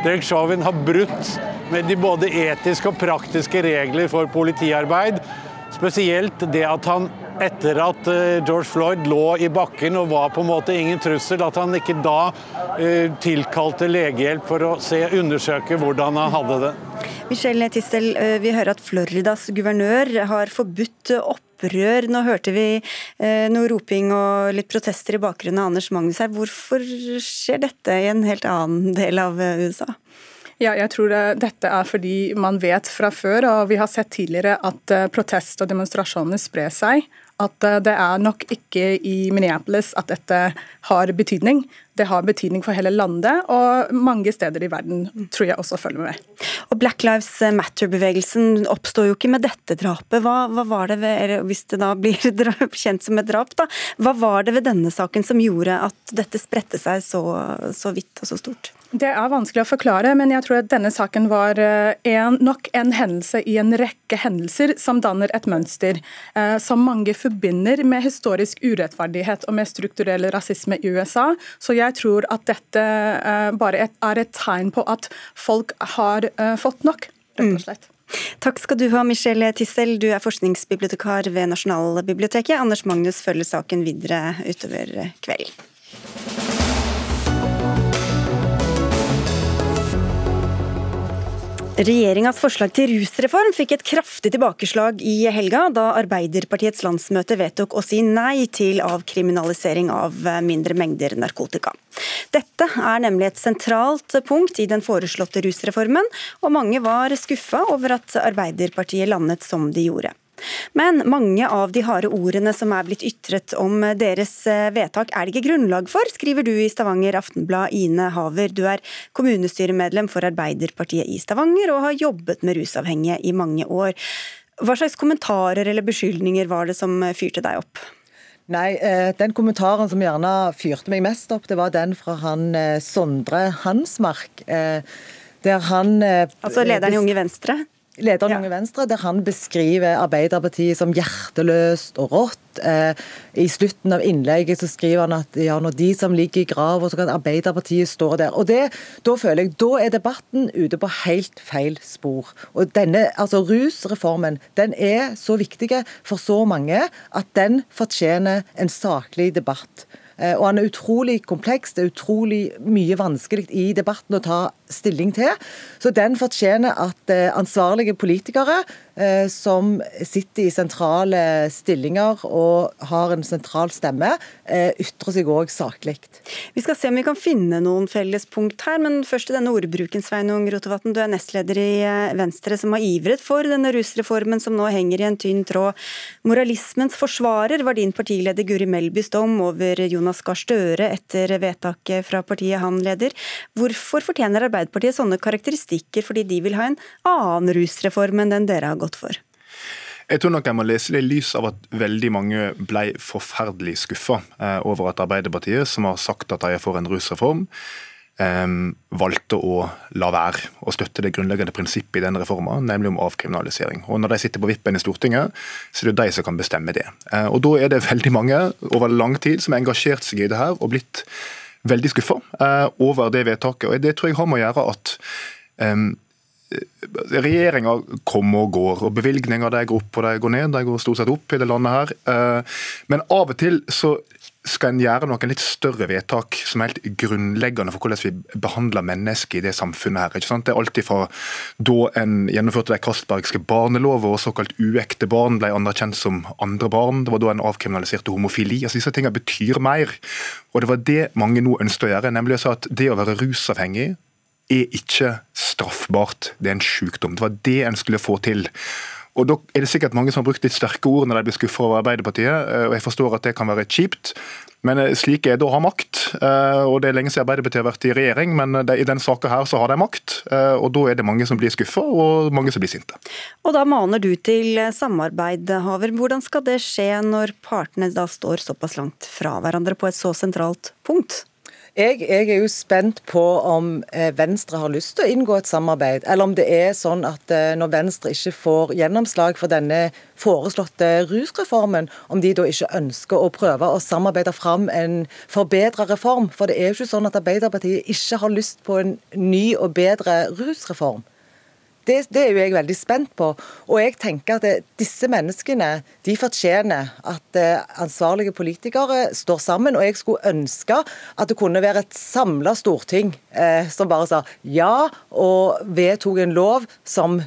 Derek Chauvin har brutt med de både etiske og praktiske regler for politiarbeid. Spesielt det at han etter at uh, George Floyd lå i bakken og var på en måte ingen trussel, at han ikke da uh, tilkalte legehjelp for å se, undersøke hvordan han hadde det. Michelle Tistel, eh, vi hører at Floridas guvernør har forbudt opprør. Nå hørte vi eh, noe roping og litt protester i bakgrunnen av Anders Magnus her. Hvorfor skjer dette i en helt annen del av eh, USA? Ja, jeg tror dette er fordi man vet fra før, og vi har sett tidligere, at protest og demonstrasjoner sprer seg at eh, det er nok ikke i Minneapolis at dette har betydning. Det har betydning for hele landet, og mange steder i verden tror jeg også følger med. Og Black Lives Matter-bevegelsen oppstår jo ikke med dette drapet. Hva, hva var det ved, hvis det da blir kjent som et drap, da, hva var det ved denne saken som gjorde at dette spredte seg så, så vidt og så stort? Det er vanskelig å forklare, men jeg tror at denne saken var eh, en, nok en hendelse i en rekke hendelser som danner et mønster, eh, som mange forbinder med historisk urettferdighet og med strukturell rasisme i USA. Så jeg tror at dette eh, bare et, er et tegn på at folk har eh, fått nok, rett og slett. Takk skal du ha, Michelle Tissel. Du er forskningsbibliotekar ved Nasjonalbiblioteket. Anders Magnus følger saken videre utover kvelden. Regjeringas forslag til rusreform fikk et kraftig tilbakeslag i helga, da Arbeiderpartiets landsmøte vedtok å si nei til avkriminalisering av mindre mengder narkotika. Dette er nemlig et sentralt punkt i den foreslåtte rusreformen, og mange var skuffa over at Arbeiderpartiet landet som de gjorde. Men mange av de harde ordene som er blitt ytret om deres eh, vedtak, er det ikke grunnlag for, skriver du i Stavanger Aftenblad, Ine Haver. Du er kommunestyremedlem for Arbeiderpartiet i Stavanger og har jobbet med rusavhengige i mange år. Hva slags kommentarer eller beskyldninger var det som fyrte deg opp? Nei, eh, Den kommentaren som gjerne fyrte meg mest opp, det var den fra han eh, Sondre Hansmark. Der han Altså lederen i Unge Venstre? Lederen Unge Venstre, der han beskriver Arbeiderpartiet som hjerteløst og rått. Eh, I slutten av innlegget så skriver han at ja, når de som ligger i grav, så kan Arbeiderpartiet stå der. Og det, Da føler jeg, da er debatten ute på helt feil spor. Og denne, altså Rusreformen den er så viktig for så mange at den fortjener en saklig debatt. Eh, og han er utrolig kompleks. Det er utrolig mye vanskelig i debatten å ta stilling til. Så den fortjener at eh, ansvarlige politikere eh, som sitter i sentrale stillinger og har en sentral stemme, ytrer seg òg saklig. Vi skal se om vi kan finne noen fellespunkt her, men først til denne ordbruken, Sveinung Rotevatn. Du er nestleder i Venstre som har ivret for denne rusreformen som nå henger i en tynn tråd. Moralismens forsvarer var din partileder Guri Melbys dom over Jonas Gahr Støre etter vedtaket fra partiet han leder. Hvorfor fortjener Arbeiderpartiet sånne karakteristikker fordi de vil ha en annen rusreform enn den dere har gått for? Jeg tror nok jeg må lese det i lys av at veldig mange ble forferdelig skuffa eh, over at Arbeiderpartiet, som har sagt at de er for en rusreform, Ehm, valgte å la være å støtte det grunnleggende prinsippet i denne reforma, nemlig om avkriminalisering. Og Når de sitter på vippen i Stortinget, så er det de som kan bestemme det. Eh, og Da er det veldig mange over lang tid som har engasjert seg i det her og blitt veldig skuffa eh, over det vedtaket. Og Det tror jeg har med å gjøre at um, Regjeringa kommer og går, og bevilgninger de går opp og de går ned. De går stort sett opp i det landet her. Eh, men av og til så skal en gjøre noen litt større vedtak som er helt grunnleggende for hvordan vi behandler mennesker i det samfunnet. her. Ikke sant? Det er alltid fra da en gjennomførte de Castbergske barnelover og såkalt uekte barn ble anerkjent som andre barn. Det var da en avkriminaliserte homofili. Altså Disse tingene betyr mer. Og det var det mange nå ønsket å gjøre, nemlig å si at det å være rusavhengig er ikke straffbart, det er en sykdom. Det var det en skulle få til. Og Da er det sikkert mange som har brukt litt sterke ord når de blir skuffa over Arbeiderpartiet, eh, og jeg forstår at det kan være kjipt. Men eh, slik er det å ha makt. Eh, og Det er lenge siden Arbeiderpartiet har vært i regjering, men i denne saka her så har de makt. Og da er det mange som blir skuffa, og mange som blir sinte. Og da maner du til samarbeid, Haver. Hvordan skal det skje når partene da står såpass langt fra hverandre på et så sentralt punkt? Jeg, jeg, er jo spent på om eh, Venstre har lyst til å inngå et samarbeid, eller om det er sånn at eh, når Venstre ikke får gjennomslag for denne foreslåtte rusreformen, om de da ikke ønsker å prøve å samarbeide fram en forbedra reform. For det er jo ikke sånn at Arbeiderpartiet ikke har lyst på en ny og bedre rusreform. Det, det, er jo jeg veldig spent på. Og jeg tenker at det, disse menneskene de fortjener at eh, ansvarlige politikere står sammen. Og jeg skulle ønske at det kunne være et samla storting eh, som bare sa ja, og vedtok en lov som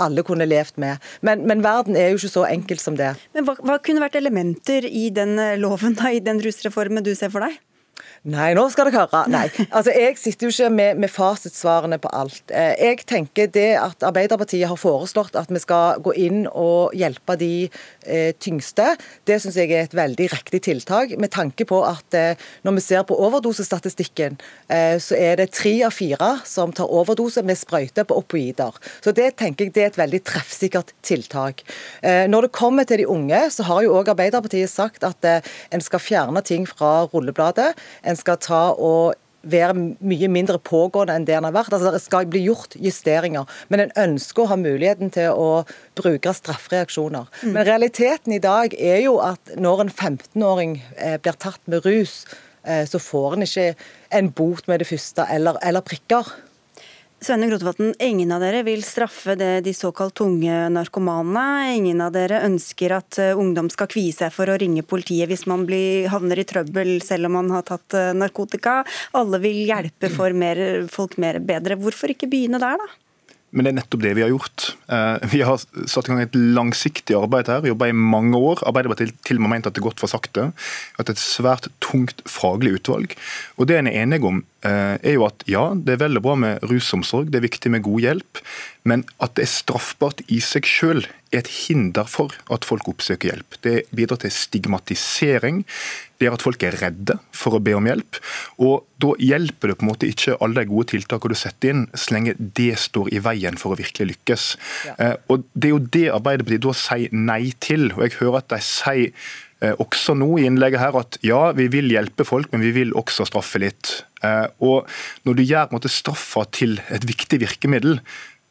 alle kunne levd med. Men, men, verden er jo ikke så enkel som det. Men hva, hva kunne vært elementer i den eh, loven, da, i den rusreformen du ser for deg? Nei, nå skal dere høre. Nei, altså Jeg sitter jo ikke med, med, fasitsvarene på alt. Eh, jeg tenker det at Arbeiderpartiet har foreslått at vi skal gå inn og hjelpe de eh, tyngste, det syns jeg er et veldig riktig tiltak. Med tanke på at eh, når vi ser på overdosestatistikken, eh, så er det tre av fire som tar overdose med sprøyte på opioider. Så det tenker jeg det er et veldig treffsikkert tiltak. Eh, når det kommer til de unge, så har jo òg Arbeiderpartiet sagt at eh, en skal fjerne ting fra rullebladet en skal ta og være mye mindre pågående enn det den har vært. Altså, det skal bli gjort justeringer, men en ønsker å ha muligheten til å bruke straffereaksjoner. Mm. Men realiteten i dag er jo at når en 15-åring eh, blir tatt med rus, eh, så får en ikke en bot med det første eller, eller prikker. Sveinung Rotevatn, ingen av dere vil straffe det, de såkalt tunge narkomanene. Ingen av dere ønsker at uh, ungdom skal kvie seg for å ringe politiet hvis man blir, havner i trøbbel selv om man har tatt uh, narkotika. Alle vil hjelpe for mer, folk mer bedre. Hvorfor ikke begynne der, da? Men det er nettopp det vi har gjort. Eh, vi har satt i gang et langsiktig arbeid her, jobba i mange år. Arbeiderpartiet til og med ment at det har gått for sakte. At det er et svært tungt faglig utvalg. Og Det en er enig om, eh, er jo at ja, det er vel og bra med rusomsorg, det er viktig med god hjelp. Men at det er straffbart i seg sjøl, er et hinder for at folk oppsøker hjelp. Det bidrar til stigmatisering. Det gjør at folk er redde for å be om hjelp. Og da hjelper det på en måte ikke alle de gode tiltakene du setter inn, så lenge det står i veien for å virkelig lykkes. Ja. Eh, og Det er jo det Arbeiderpartiet da sier nei til. Og jeg hører at de sier eh, også nå i innlegget her at ja, vi vil hjelpe folk, men vi vil også straffe litt. Eh, og Når du gjør måte, straffa til et viktig virkemiddel,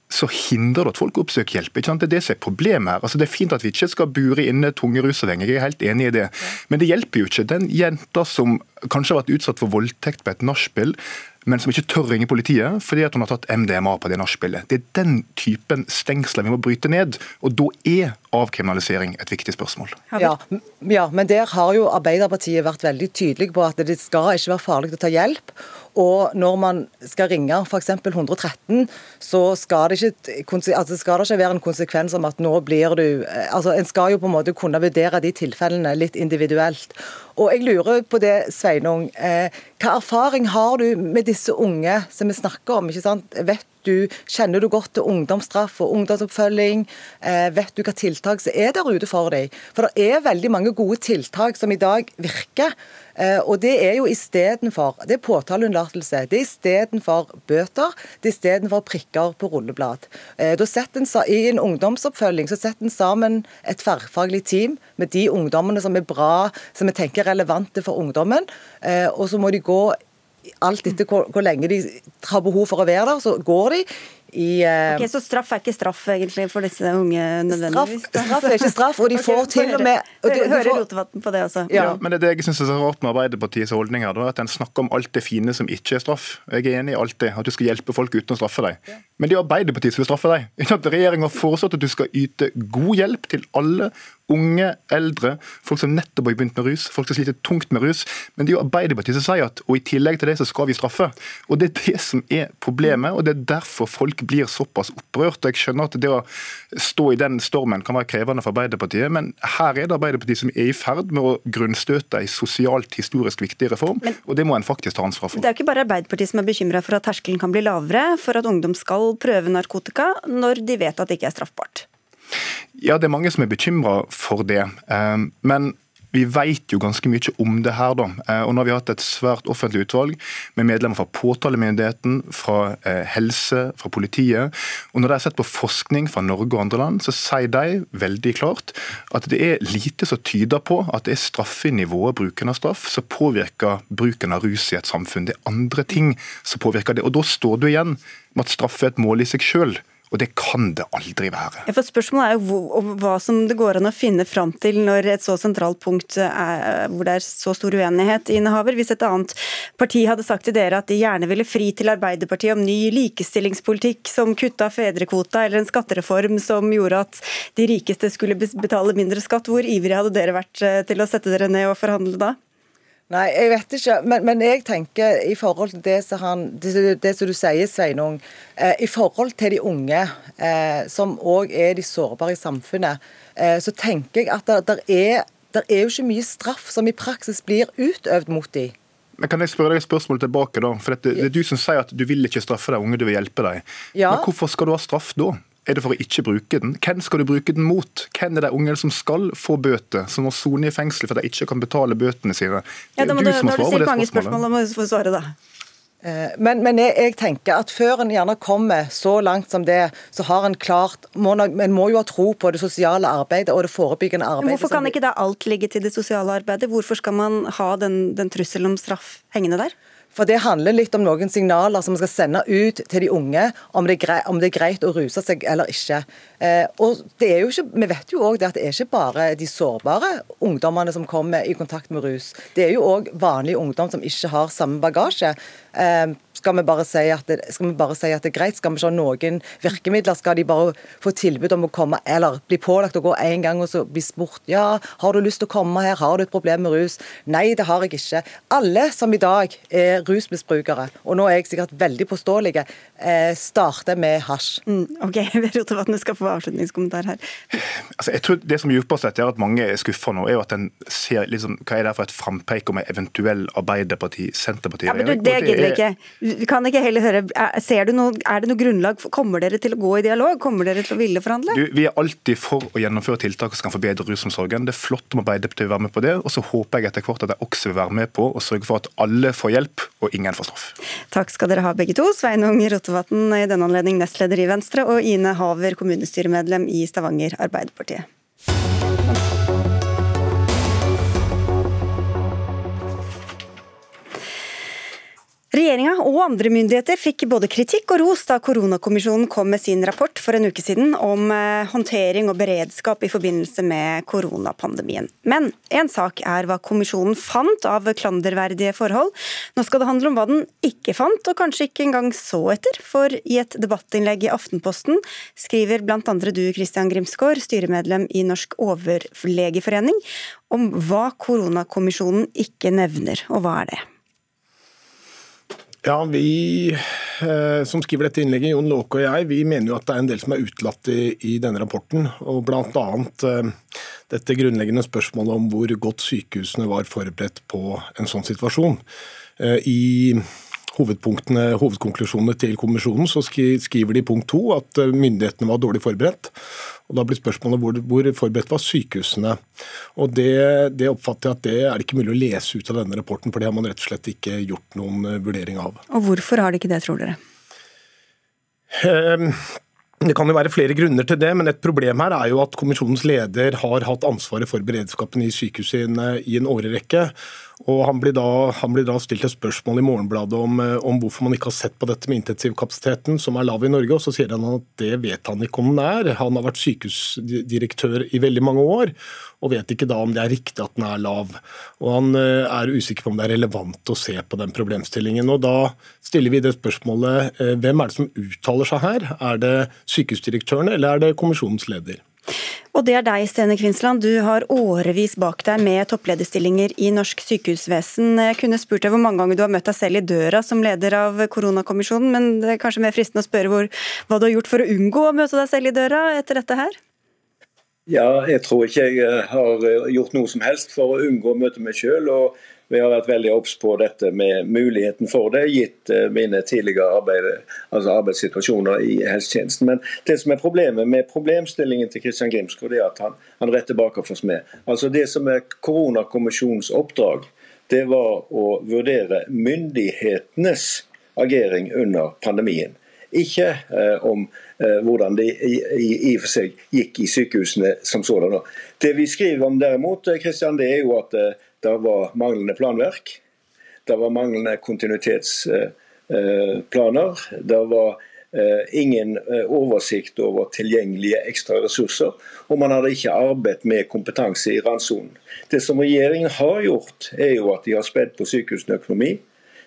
så hindrer det at folk oppsøker hjelp. Ikke sant? Det er det som er problemet her. Altså, det er fint at vi ikke skal bure inne tunge rusavhengige, jeg er helt enig i det. Men det hjelper jo ikke. Den jenta som kanskje har vært utsatt for voldtekt på et nachspiel, men som ikke tør ringe politiet fordi at hun har tatt MDMA på det nachspielet. Det er den typen stengsler vi må bryte ned, og da er avkriminalisering et viktig spørsmål. Ja, ja, men der har jo Arbeiderpartiet vært veldig tydelig på at det skal ikke være farlig å ta hjelp. Og når man skal ringe f.eks. 113, så skal det, ikke, altså skal det ikke være en konsekvens om at nå blir du eh, altså En skal jo på en måte kunne vurdere de tilfellene litt individuelt. Og jeg lurer på det, Sveinung. Eh, hva erfaring har du med disse unge som vi snakker om? ikke sant? Vet du, Kjenner du godt til ungdomsstraff og ungdomsoppfølging? Eh, vet du hva tiltak som er der ute for deg? For det er veldig mange gode tiltak som i dag virker. Eh, og det er jo istedenfor Det er påtaleunnlatelse. Det er istedenfor bøter. Det er istedenfor prikker på rulleblad. Eh, da en, I en ungdomsoppfølging så setter en sammen et tverrfaglig team med de ungdommene som er bra, som vi tenker er relevante for ungdommen. Og så må de gå alt etter hvor, hvor, lenge de har behov for å være der, så går de. I, uh, ok, Så straff er ikke straff egentlig for disse unge nødvendigvis? Straff, straff er ikke straff, og de okay, får til og med og de, Hører Rotevatn på det også? Ja. ja. men det er det jeg syns er så rart med Arbeiderpartiets holdning her, at en snakker om alt det fine som ikke er straff. Jeg er enig i alt det, at du skal hjelpe folk uten å straffe dem. Ja. Men det er Arbeiderpartiet som vil straffe deg. Regjeringa har foreslått at du skal yte god hjelp til alle unge, eldre, folk som nettopp har begynt med rus, folk som sliter tungt med rus. Men det er jo Arbeiderpartiet som sier at og i tillegg til det så skal vi straffe. Og Det er det som er problemet, og det er derfor folk blir såpass opprørt. og Jeg skjønner at det å stå i den stormen kan være krevende for Arbeiderpartiet, men her er det Arbeiderpartiet som er i ferd med å grunnstøte en sosialt historisk viktig reform, men, og det må en faktisk ta ansvar for. Det er ikke bare Arbeiderpartiet som er bekymra for at terskelen kan bli lavere for at ungdom skal prøve narkotika, når de vet at det ikke er straffbart. Ja, det er mange som er bekymra for det. Ehm, men vi vet jo ganske mye om det her. da. Eh, og nå har vi hatt et svært offentlig utvalg med medlemmer fra påtalemyndigheten, fra eh, helse, fra politiet. Og når de har sett på forskning fra Norge og andre land, så sier de veldig klart at det er lite som tyder på at det er straffenivået bruken av straff som påvirker bruken av rus i et samfunn. Det er andre ting som påvirker det. Og da står du igjen med at straff er et mål i seg sjøl. Og det kan det aldri være. Ja, for Spørsmålet er jo hva som det går an å finne fram til når et så sentralt punkt er, hvor det er så stor uenighet innehaver. Hvis et annet parti hadde sagt til dere at de gjerne ville fri til Arbeiderpartiet om ny likestillingspolitikk som kutta fedrekvota, eller en skattereform som gjorde at de rikeste skulle betale mindre skatt, hvor ivrig hadde dere vært eh, til å sette dere ned og forhandle da? Nei, jeg vet ikke. Men, men, jeg tenker i forhold til det som, han, det, det som du sier, Sveinung, eh, i forhold til de unge, eh, som òg er de sårbare i samfunnet, eh, så tenker jeg at det, er, er jo ikke mye straff som i praksis blir utøvd mot dem. Men Kan jeg spørre deg et spørsmål tilbake? da? For det, det er du som sier at du vil ikke straffe de unge, du vil hjelpe dem. Ja. Men hvorfor skal du ha straff da? Er det for å ikke bruke den? Hvem skal du bruke den mot? Hvem er de unge som skal få bøter, som må sone i fengsel for de ikke kan betale bøtene sine? Ja, da må du, du, må svare på mange spørsmål, da må du få svare, da. Eh, men, men jeg, jeg, tenker at før en gjerne kommer så langt som det, så har en klart må, En må jo ha tro på det sosiale arbeidet og det forebyggende arbeidet. Men hvorfor kan ikke da alt ligge til det sosiale arbeidet? Hvorfor skal man ha den, den trusselen om straff hengende der? For det handler litt om noen signaler som vi skal sende ut til de unge, om det om det er greit å ruse seg eller ikke. Eh, og det er jo ikke, Vi vet jo òg at det er ikke bare de sårbare ungdommene som kommer i kontakt med rus. Det er jo òg vanlig ungdom som ikke har samme bagasje. Eh, skal vi, bare si at det, skal vi bare si at det er greit? Skal vi ikke ha noen virkemidler? Skal de bare få tilbud om å komme, eller bli pålagt å gå en gang og så bli spurt ja, har du lyst til å komme her, har du et problem med rus? Nei, det har jeg ikke. Alle som i dag er rusmisbrukere, og nå er jeg sikkert veldig påståelige, eh, starter med hasj. Mm, ok, Rotevatn skal få avslutningskommentar her. Altså, jeg tror Det som dypest sett gjør at mange er skuffa nå, er jo at en ser liksom, hva er det for et frampeik om en eventuell Arbeiderparti-Senterparti-regjering. Ja, men du, det gidder vi ikke. Vi kan ikke heller høre, ser du noe, Er det noe grunnlag? for, Kommer dere til å gå i dialog? Kommer dere til å ville forhandle? Du, vi er alltid for å gjennomføre tiltak som kan forbedre rusomsorgen. Det er flott om Arbeiderpartiet vil være med på det. Og så håper jeg etter hvert at de også vil være med på å sørge for at alle får hjelp og ingen får straff. Takk skal dere ha begge to. Sveinung Rotevatn, i denne anledning nestleder i Venstre, og Ine Haver, kommunestyremedlem i Stavanger Arbeiderpartiet. Regjeringa og andre myndigheter fikk både kritikk og ros da koronakommisjonen kom med sin rapport for en uke siden om eh, håndtering og beredskap i forbindelse med koronapandemien. Men én sak er hva kommisjonen fant av klanderverdige forhold. Nå skal det handle om hva den ikke fant, og kanskje ikke engang så etter. For i et debattinnlegg i Aftenposten skriver bl.a. du Christian Grimsgaard, styremedlem i Norsk overlegeforening, om hva koronakommisjonen ikke nevner, og hva er det? Ja, Vi eh, som skriver dette innlegget, Jon Låke og jeg, vi mener jo at det er en del som er utelatt i, i, denne rapporten. og Bl.a. Eh, dette grunnleggende spørsmålet om hvor godt sykehusene var forberedt på en sånn situasjon. Eh, I hovedkonklusjonene til kommisjonen så skriver de i punkt to at eh, myndighetene var dårlig forberedt. Og Da blir spørsmålet hvor, hvor forberedt var sykehusene. Og det, det, oppfatter jeg at det er det ikke mulig å lese ut av denne rapporten, for det har man rett og slett ikke gjort noen eh, vurdering av. Og Hvorfor har de ikke det, tror dere? Um, det kan jo være flere grunner til det, men et problem her er jo at kommisjonens leder har hatt ansvaret for beredskapen i sykehuset i en årrekke. Og han blir, da, han blir da stilt et spørsmål i Morgenbladet om, eh, om, hvorfor man ikke har sett på dette med intensivkapasiteten, som er lav i Norge. og Så sier han at det vet han ikke om den er. Han har vært sykehusdirektør i veldig mange år, og vet ikke da om det er riktig at den er lav. Og Han eh, er usikker på om det er relevant å se på den problemstillingen. og Da stiller vi det spørsmålet eh, hvem er det som uttaler seg her? Er det sykehusdirektørene eller er det kommisjonens leder? Og det er deg, Stene Kvinsland. Du har årevis bak deg med topplederstillinger i norsk sykehusvesen. Jeg kunne spurt deg hvor mange ganger du har møtt deg selv i døra som leder av koronakommisjonen, men det er kanskje mer fristende å spørre hvor, hva du har gjort for å unngå å møte deg selv i døra etter dette her? Ja, jeg tror ikke jeg eh, har eh, gjort noe som helst for å unngå å møte meg sjøl. Vi har vært veldig obs på dette med muligheten for det, gitt eh, mine tidligere arbeid, altså arbeidssituasjoner i helsetjenesten. Men det som er problemet med problemstillingen til Kristian Grimsgaard, er at han, han for oss med. Altså Det som er koronakommisjonens oppdrag, det var å vurdere myndighetenes agering under pandemien. Ikke eh, om eh, hvordan det i, i, i, for seg gikk i sykehusene som sådan. Det vi skriver om derimot, Kristian, det er jo at eh, det var manglende planverk. Det var manglende kontinuitetsplaner. Det var eh, ingen eh, oversikt over tilgjengelige ekstra ressurser. Og man hadde ikke arbeidet med kompetanse i randsonen. Det som regjeringen har gjort, er jo at de har spedd på sykehusene økonomi.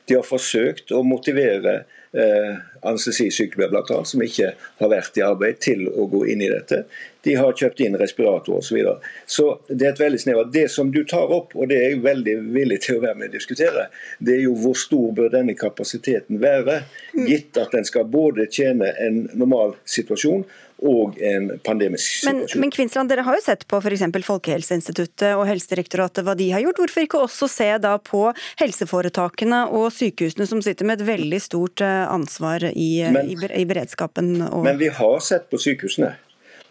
De har forsøkt å motivere eh, anestesisykepleiere bl.a., som ikke har vært i arbeid, til å gå inn i dette. De har kjøpt inn respirator osv. Så, videre. så det er et veldig snevert. Det som du tar opp, og det er jeg veldig villig til å være med og diskutere, det er jo hvor stor bør denne kapasiteten være, mm. gitt at den skal både tjene en normal situasjon og en pandemisk situasjon. Men, men Kvinsland, dere har jo sett på f.eks. Folkehelseinstituttet og Helsedirektoratet hva de har gjort. Hvorfor ikke også se da på helseforetakene og sykehusene som sitter med et veldig stort eh, ansvar i, men, i, i beredskapen? Og... Men vi har sett på sykehusene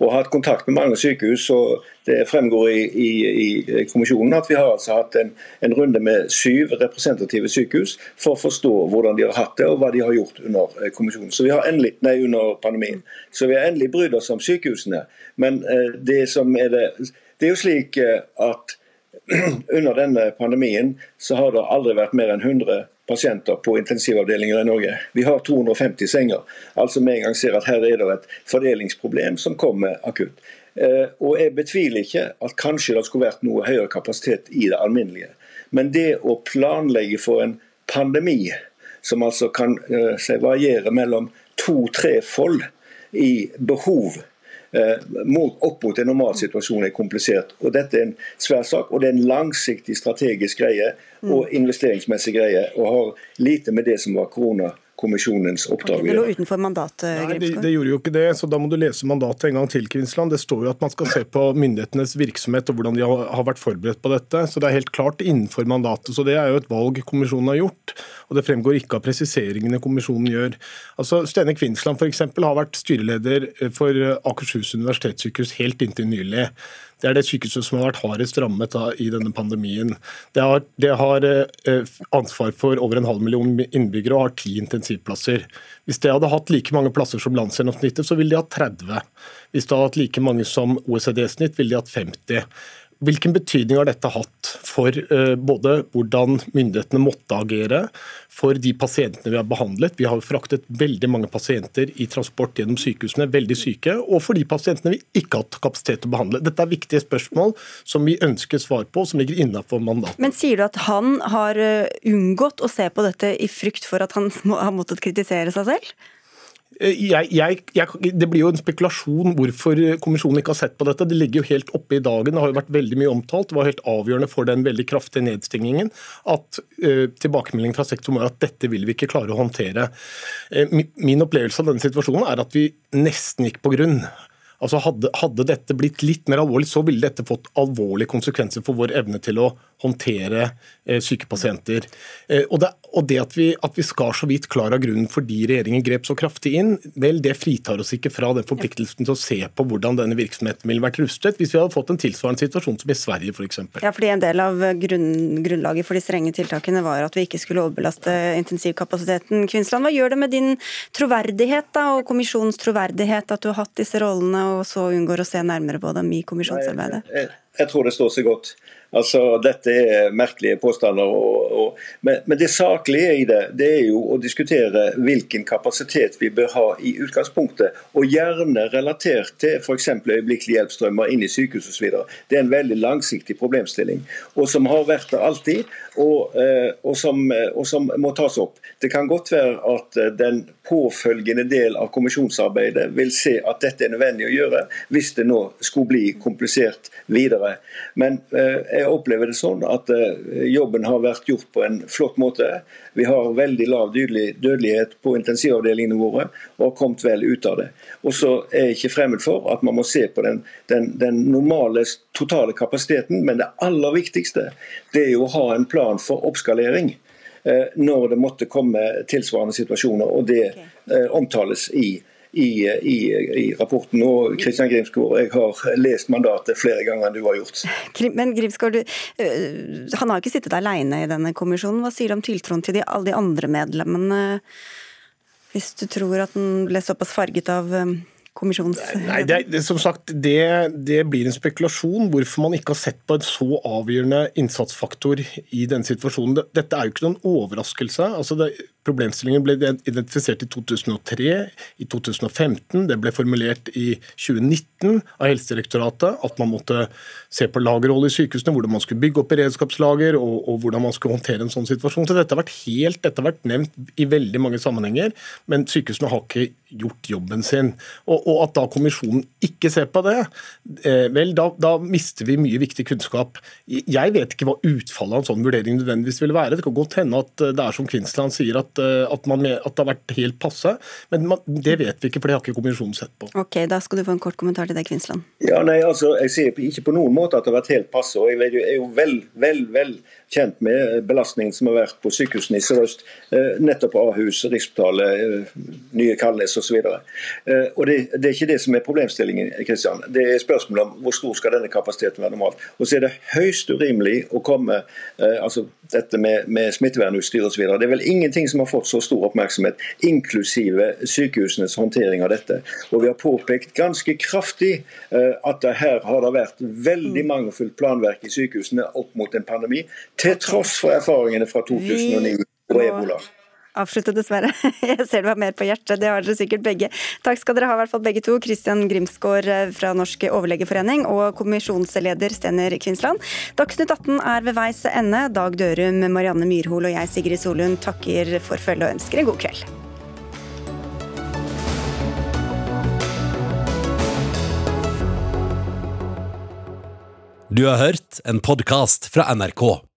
og hatt kontakt med mange sykehus. og Det fremgår i, i, i kommisjonen at vi har altså hatt en, en, runde med syv representative sykehus for å forstå hvordan de har hatt det og hva de har gjort under eh, kommisjonen. Så vi har endelig, nei, under pandemien. Så vi har endelig brydd oss om sykehusene. Men eh, det som er det Det er jo slik eh, at under denne pandemien så har det aldri vært mer enn 100 pasienter på intensivavdelinger i Norge. Vi har 250 senger. Altså med en gang ser at her er det et fordelingsproblem som kommer akutt. Eh, og Jeg betviler ikke at kanskje det skulle vært noe høyere kapasitet i det alminnelige. Men det å planlegge for en pandemi som altså kan uh, variere mellom to-tre fold i behov eh, opp mot en normal situasjon er komplisert. Og Dette er en svær sak, og det er en langsiktig strategisk greie og mm. investeringsmessig greie, og har lite med det som var korona kommisjonens oppdrag. Okay, det lå utenfor mandatet? Nei, det, det, gjorde jo ikke det, så da må du lese mandatet en gang til. Kvinsland. Det står jo at man skal se på myndighetenes virksomhet og hvordan de har, har vært forberedt på dette. Så det er helt klart innenfor mandatet. Så det er jo et valg kommisjonen har gjort. Og det fremgår ikke av presiseringene kommisjonen gjør. Altså, Stene Kvinsland f.eks. har vært styreleder for Akershus universitetssykehus helt inntil nylig. Det er det sykehuset som har vært hardest rammet da, i denne pandemien. Det har, det har eh, ansvar for over en halv million innbyggere og har ti intensivplasser. Hvis det hadde hatt like mange plasser som landsgjennomsnittet, så ville de hatt 30. Hvis det hadde hatt like mange som OECD-snitt, ville de hatt 50. Hvilken betydning har dette hatt for uh, både hvordan myndighetene måtte agere, for de pasientene vi har behandlet? Vi har jo fraktet veldig mange pasienter i transport gjennom sykehusene, veldig syke, og for de pasientene vi ikke har hatt kapasitet til å behandle. Dette er viktige spørsmål som vi ønsker svar på, som ligger innenfor mandatet. Men sier du at han har eh, unngått å se på dette i frykt for at han har måttet kritisere seg selv? Eh, jeg, jeg, jeg, det blir jo en spekulasjon hvorfor kommisjonen ikke har sett på dette. Det ligger jo helt oppe i dagen. Det har jo vært veldig mye omtalt. Det var helt avgjørende for den veldig kraftige nedstengingen at uh, tilbakemeldingen fra sektoren var at dette vil vi ikke klare å håndtere. Uh, min opplevelse av denne situasjonen er at vi nesten gikk på grunn. Altså hadde, hadde, dette blitt litt mer alvorlig, så ville dette fått alvorlige konsekvenser for vår evne til å håndtere eh, syke pasienter. Eh, og, det, og det, at vi, at vi skar så vidt klar av grunnen fordi regjeringen grep så kraftig inn, vel, det fritar oss ikke fra den forpliktelsen til å se på hvordan denne virksomheten ville vært rustet hvis vi hadde fått en tilsvarende situasjon som i Sverige f.eks. Ja, fordi en del av grunn, grunnlaget for de strenge tiltakene var at vi ikke skulle overbelaste intensivkapasiteten. Kvinsland, hva gjør det med din troverdighet da, og kommisjonens troverdighet at du har hatt disse rollene og så unngår å se nærmere på dem i kommisjonsarbeidet? Jeg, jeg, jeg tror det står seg godt. Altså, Dette er merkelige påstander. Og, og, men, men, det saklige i det det er jo å diskutere hvilken kapasitet vi bør ha i utgangspunktet. Og gjerne relatert til f.eks. øyeblikkelig hjelpstrømmer inn i sykehus osv. Det er en veldig langsiktig problemstilling. Og som har vært der alltid, og, eh, og, som, og som må tas opp. Det kan godt være at eh, den påfølgende del av kommisjonsarbeidet vil se at dette er nødvendig å gjøre, hvis det nå skulle bli komplisert videre. Men eh, jeg opplever det sånn at eh, jobben har vært gjort på en flott måte. Vi har veldig lav dødelighet på intensivavdelingene våre og har kommet vel ut av det. Og så er jeg ikke fremmed for at man må se på den, den, den normale totale kapasiteten, men det aller viktigste det er jo å ha en plan for oppskalering eh, når det måtte komme tilsvarende situasjoner. og Det okay. omtales i i, i, i rapporten. Og Kristian Grimsgaard, jeg har lest mandatet flere ganger enn du har gjort. Men Grimsgaard, du, han har ikke sittet alene i denne kommisjonen. Hva sier du om tiltroen til de, alle de andre medlemmene, hvis du tror at den ble såpass farget av øh, kommisjons... Nei, det, det, som sagt, det, det, blir en spekulasjon hvorfor man ikke har sett på en så avgjørende innsatsfaktor i denne situasjonen. Dette er jo ikke noen overraskelse. altså det, Problemstillingen ble identifisert i 2003, i 2015. Det ble formulert i 2019 av Helsedirektoratet at man måtte se på lagerholdet i sykehusene, hvordan man skulle bygge opp beredskapslager og, og, hvordan man skulle håndtere en sånn situasjon. Så dette har vært helt, dette har vært nevnt i veldig mange sammenhenger, men sykehusene har ikke gjort jobben sin. Og, og at da kommisjonen ikke ser på det, eh, vel, da, da, mister vi mye viktig kunnskap. Jeg vet ikke hva utfallet av en sånn vurdering nødvendigvis ville være. Det kan godt hende at det er som Kvinsland sier, at at, eh, at, man, at, det har vært helt passe. Men man, det vet vi ikke, for det har ikke kommisjonen sett på. Ok, Da skal du få en kort kommentar til deg, Kvinsland. Ja, nei, altså, Jeg sier ikke på noen måte at det har vært helt passe. og Jeg er jo vel, vel, vel kjent med belastningen som har vært på sykehusene i Sør-Øst. Eh, nettopp Ahus, Rikshospitalet, eh, Nye Kalnes osv. Og det, det er ikke det som er problemstillingen. Kristian. Det er spørsmålet om hvor stor skal denne kapasiteten være normalt. Og så er det høyst urimelig å komme altså dette med, med smittevernutstyr osv. Det er vel ingenting som har fått så stor oppmerksomhet, inklusive sykehusenes håndtering av dette. Og Vi har påpekt ganske kraftig at det her har det vært veldig mm. mangelfullt planverk i sykehusene opp mot en pandemi, til tross for erfaringene fra 2009. og ebola. Avslutte, dessverre. Jeg ser du har mer på hjertet, det har dere sikkert begge. Takk skal dere ha, i hvert fall begge to. Kristian Grimsgaard eh, fra Norsk overlegeforening og kommisjonsleder Stener Kvinsland. Dagsnytt 18 er ved veis ende. Dag Dørum, Marianne Myrhol og jeg, Sigrid Solund, takker for følget og ønsker en god kveld. Du har hørt en podkast fra NRK.